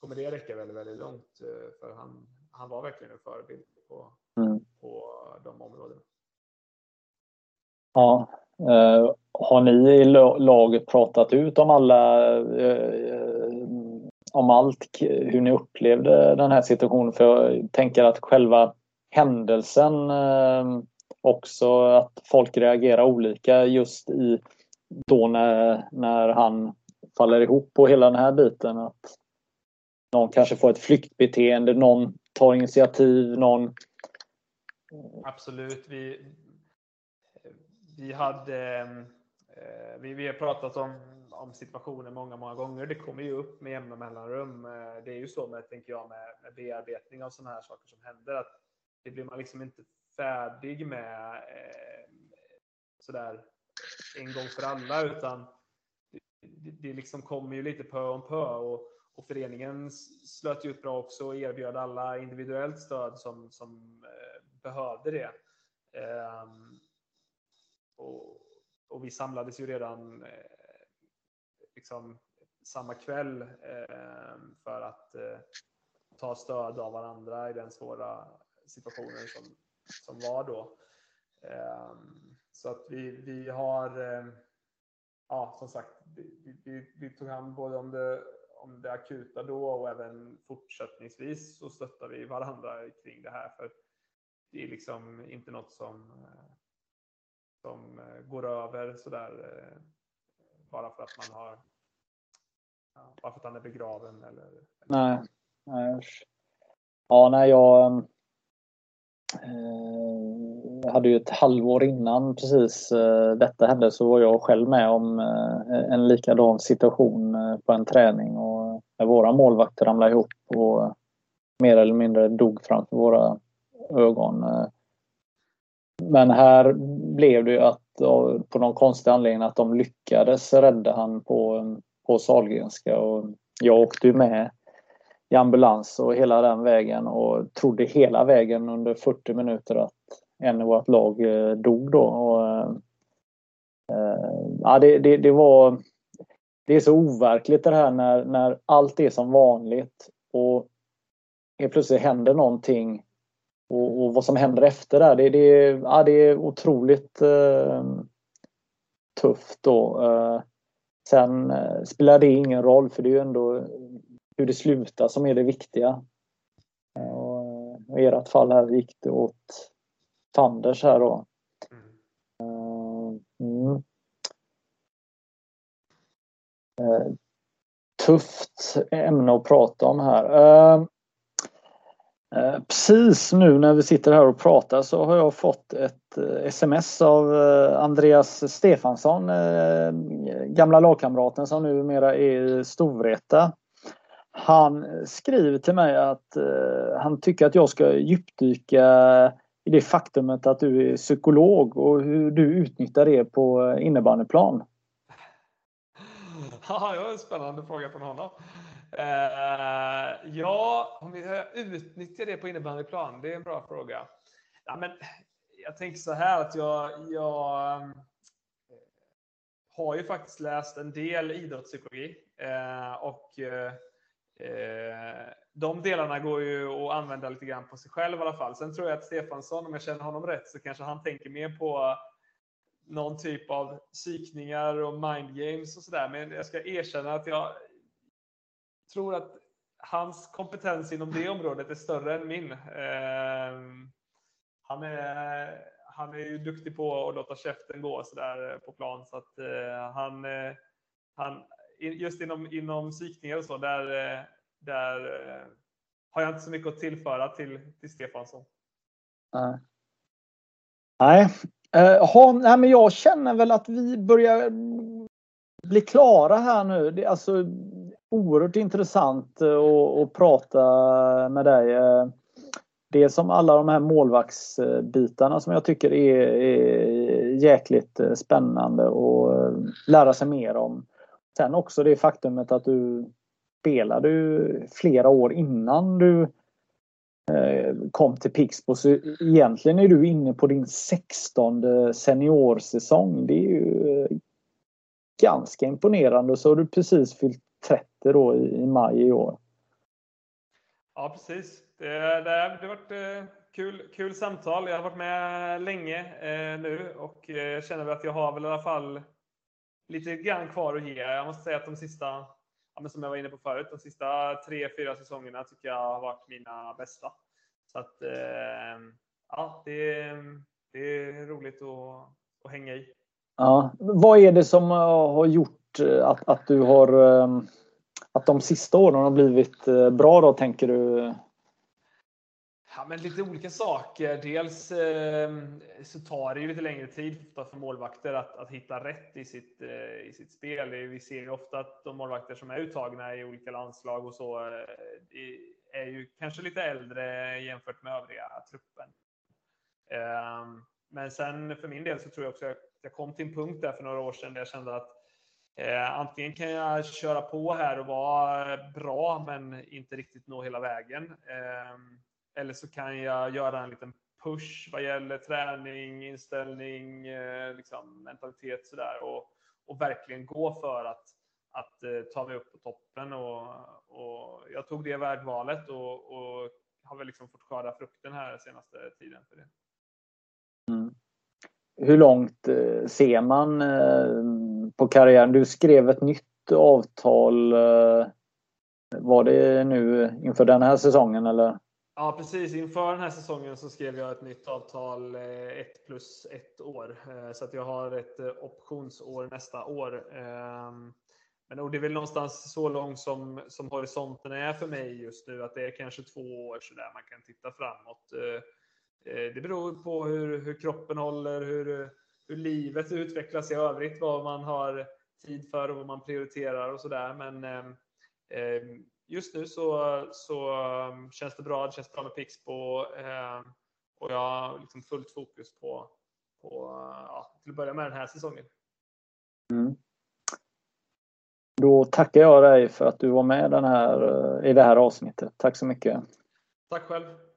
kommer det räcka väldigt, väldigt långt. Eh, för han, han var verkligen en förebild på, mm. på de områdena. Ja, eh, har ni i laget pratat ut om alla eh, eh om allt, hur ni upplevde den här situationen? För jag tänker att själva händelsen eh, också att folk reagerar olika just i då när, när han faller ihop på hela den här biten. Att någon kanske får ett flyktbeteende, någon tar initiativ, någon... Eh, Absolut. Vi, vi hade... Eh, Eh, vi, vi har pratat om, om situationen många, många gånger. Det kommer ju upp med jämna mellanrum. Eh, det är ju så med, tänker jag, med, med bearbetning av sådana här saker som händer. att det blir man liksom inte färdig med eh, sådär en gång för alla utan det, det liksom kommer ju lite pö om pö och, och föreningen slöt ju ut bra också och erbjöd alla individuellt stöd som, som eh, behövde det. Eh, och, och, vi samlades ju redan eh, liksom samma kväll eh, för att eh, ta stöd av varandra i den svåra situationen som, som var då. Eh, så att vi, vi har, eh, ja som sagt, vi, vi, vi tog hand både om det, om det akuta då och även fortsättningsvis så stöttar vi varandra kring det här. För det är liksom inte något som, eh, som eh, går över sådär eh, bara för att man har bara för att han är begraven eller? Nej. nej. Ja, nej, jag ehm, eh, hade ju ett halvår innan precis eh, detta hände så var jag själv med om eh, en likadan situation eh, på en träning och eh, när våra målvakter ramlade ihop och mer eller mindre dog framför våra ögon. Eh. Men här blev det ju att på någon konstig anledning att de lyckades rädda han på på Sahlgrenska och jag åkte ju med i ambulans och hela den vägen och trodde hela vägen under 40 minuter att en i vårt lag eh, dog då. Och, äh, ja, det, det, det, var det är så overkligt det här när, när allt är som vanligt och helt plötsligt händer någonting och, och vad som händer efter det, det, det, ja, det är otroligt eh, tufft då. Eh, Sen eh, spelar det ingen roll för det är ju ändå hur det slutar som är det viktiga. Eh, och I ert fall här gick det åt Fanders här då. Eh, mm. Eh, tufft ämne att prata om här. Eh, Eh, precis nu när vi sitter här och pratar så har jag fått ett eh, sms av eh, Andreas Stefansson, gamla lagkamraten som numera är i Storvreta. Han skriver till mig att han tycker att jag ska djupdyka i det faktumet att du är psykolog och hur du utnyttjar det på innebandyplan. Ja, det var en spännande fråga från honom. Uh, ja, om vi utnyttjar det på innebandyplan, det är en bra fråga. Ja, men jag tänker så här att jag, jag eh, har ju faktiskt läst en del idrottspsykologi uh, och de delarna går ju att använda lite grann på sig själv i alla fall. Sen tror jag att Stefansson, om jag känner honom rätt, så kanske han tänker mer på någon typ av psykningar och mind games och sådär. Men jag ska erkänna att jag, tror att hans kompetens inom det området är större än min. Eh, han är, han är ju duktig på att låta käften gå så där eh, på plan så att eh, han, eh, han just inom, inom psykningar och så där, eh, där eh, har jag inte så mycket att tillföra till, till Stefansson. Nej. Nej. Uh, nej, men jag känner väl att vi börjar bli klara här nu. Det, alltså, oerhört intressant eh, att, prata med dig. Eh, det är som alla de här målvaktsbitarna som jag tycker är, är jäkligt eh, spännande att lära sig mer om. Sen också det faktumet att du spelade flera år innan du kom till Pixbo. Så egentligen är du inne på din 16 seniorsäsong. Det är ju ganska imponerande. Så har du precis fyllt 30 då i, maj i år. Ja, precis. Det, det, det har varit eh, kul, kul samtal. Jag har varit med länge eh, nu och eh, jag känner väl att jag har väl i alla fall lite grann kvar att ge. Jag måste säga att de sista, ja, som jag var inne på förut, de sista tre, fyra säsongerna tycker jag har varit mina bästa. Så att, eh, ja, det, det är roligt att, att hänga i. Ja. Vad är det som eh, har gjort eh, att, att du har ehm, att de sista åren har blivit eh, bra då tänker du? Ja, men lite olika saker. Dels eh, så tar det ju lite längre tid för målvakter att, att hitta rätt i sitt, eh, i sitt spel. Vi ser ju ofta att de målvakter som är uttagna i olika landslag och så eh, är ju kanske lite äldre jämfört med övriga truppen. Ehm, men sen för min del så tror jag också att jag kom till en punkt där för några år sedan där jag kände att Eh, antingen kan jag köra på här och vara bra men inte riktigt nå hela vägen. Eh, eller så kan jag göra en liten push vad gäller träning, inställning, eh, liksom, mentalitet sådär och, och verkligen gå för att, att eh, ta mig upp på toppen. Och, och jag tog det vägvalet och, och har väl liksom fått skörda frukten här senaste tiden för det. Mm. Hur långt eh, ser man eh, på karriären? Du skrev ett nytt avtal. Eh, var det nu inför den här säsongen eller? Ja, precis. Inför den här säsongen så skrev jag ett nytt avtal, ett plus ett år. Så att jag har ett optionsår nästa år. Ehm, men det är väl någonstans så långt som, som horisonten är för mig just nu, att det är kanske två år så där man kan titta framåt. Det beror på hur, hur kroppen håller, hur, hur livet utvecklas i övrigt, vad man har tid för och vad man prioriterar och sådär. Men ehm, just nu så, så ehm, känns det bra. Det känns bra med Pixbo och jag har liksom fullt fokus på, på ja, till att börja med den här säsongen. Mm. Då tackar jag dig för att du var med den här, i det här avsnittet. Tack så mycket. Tack själv.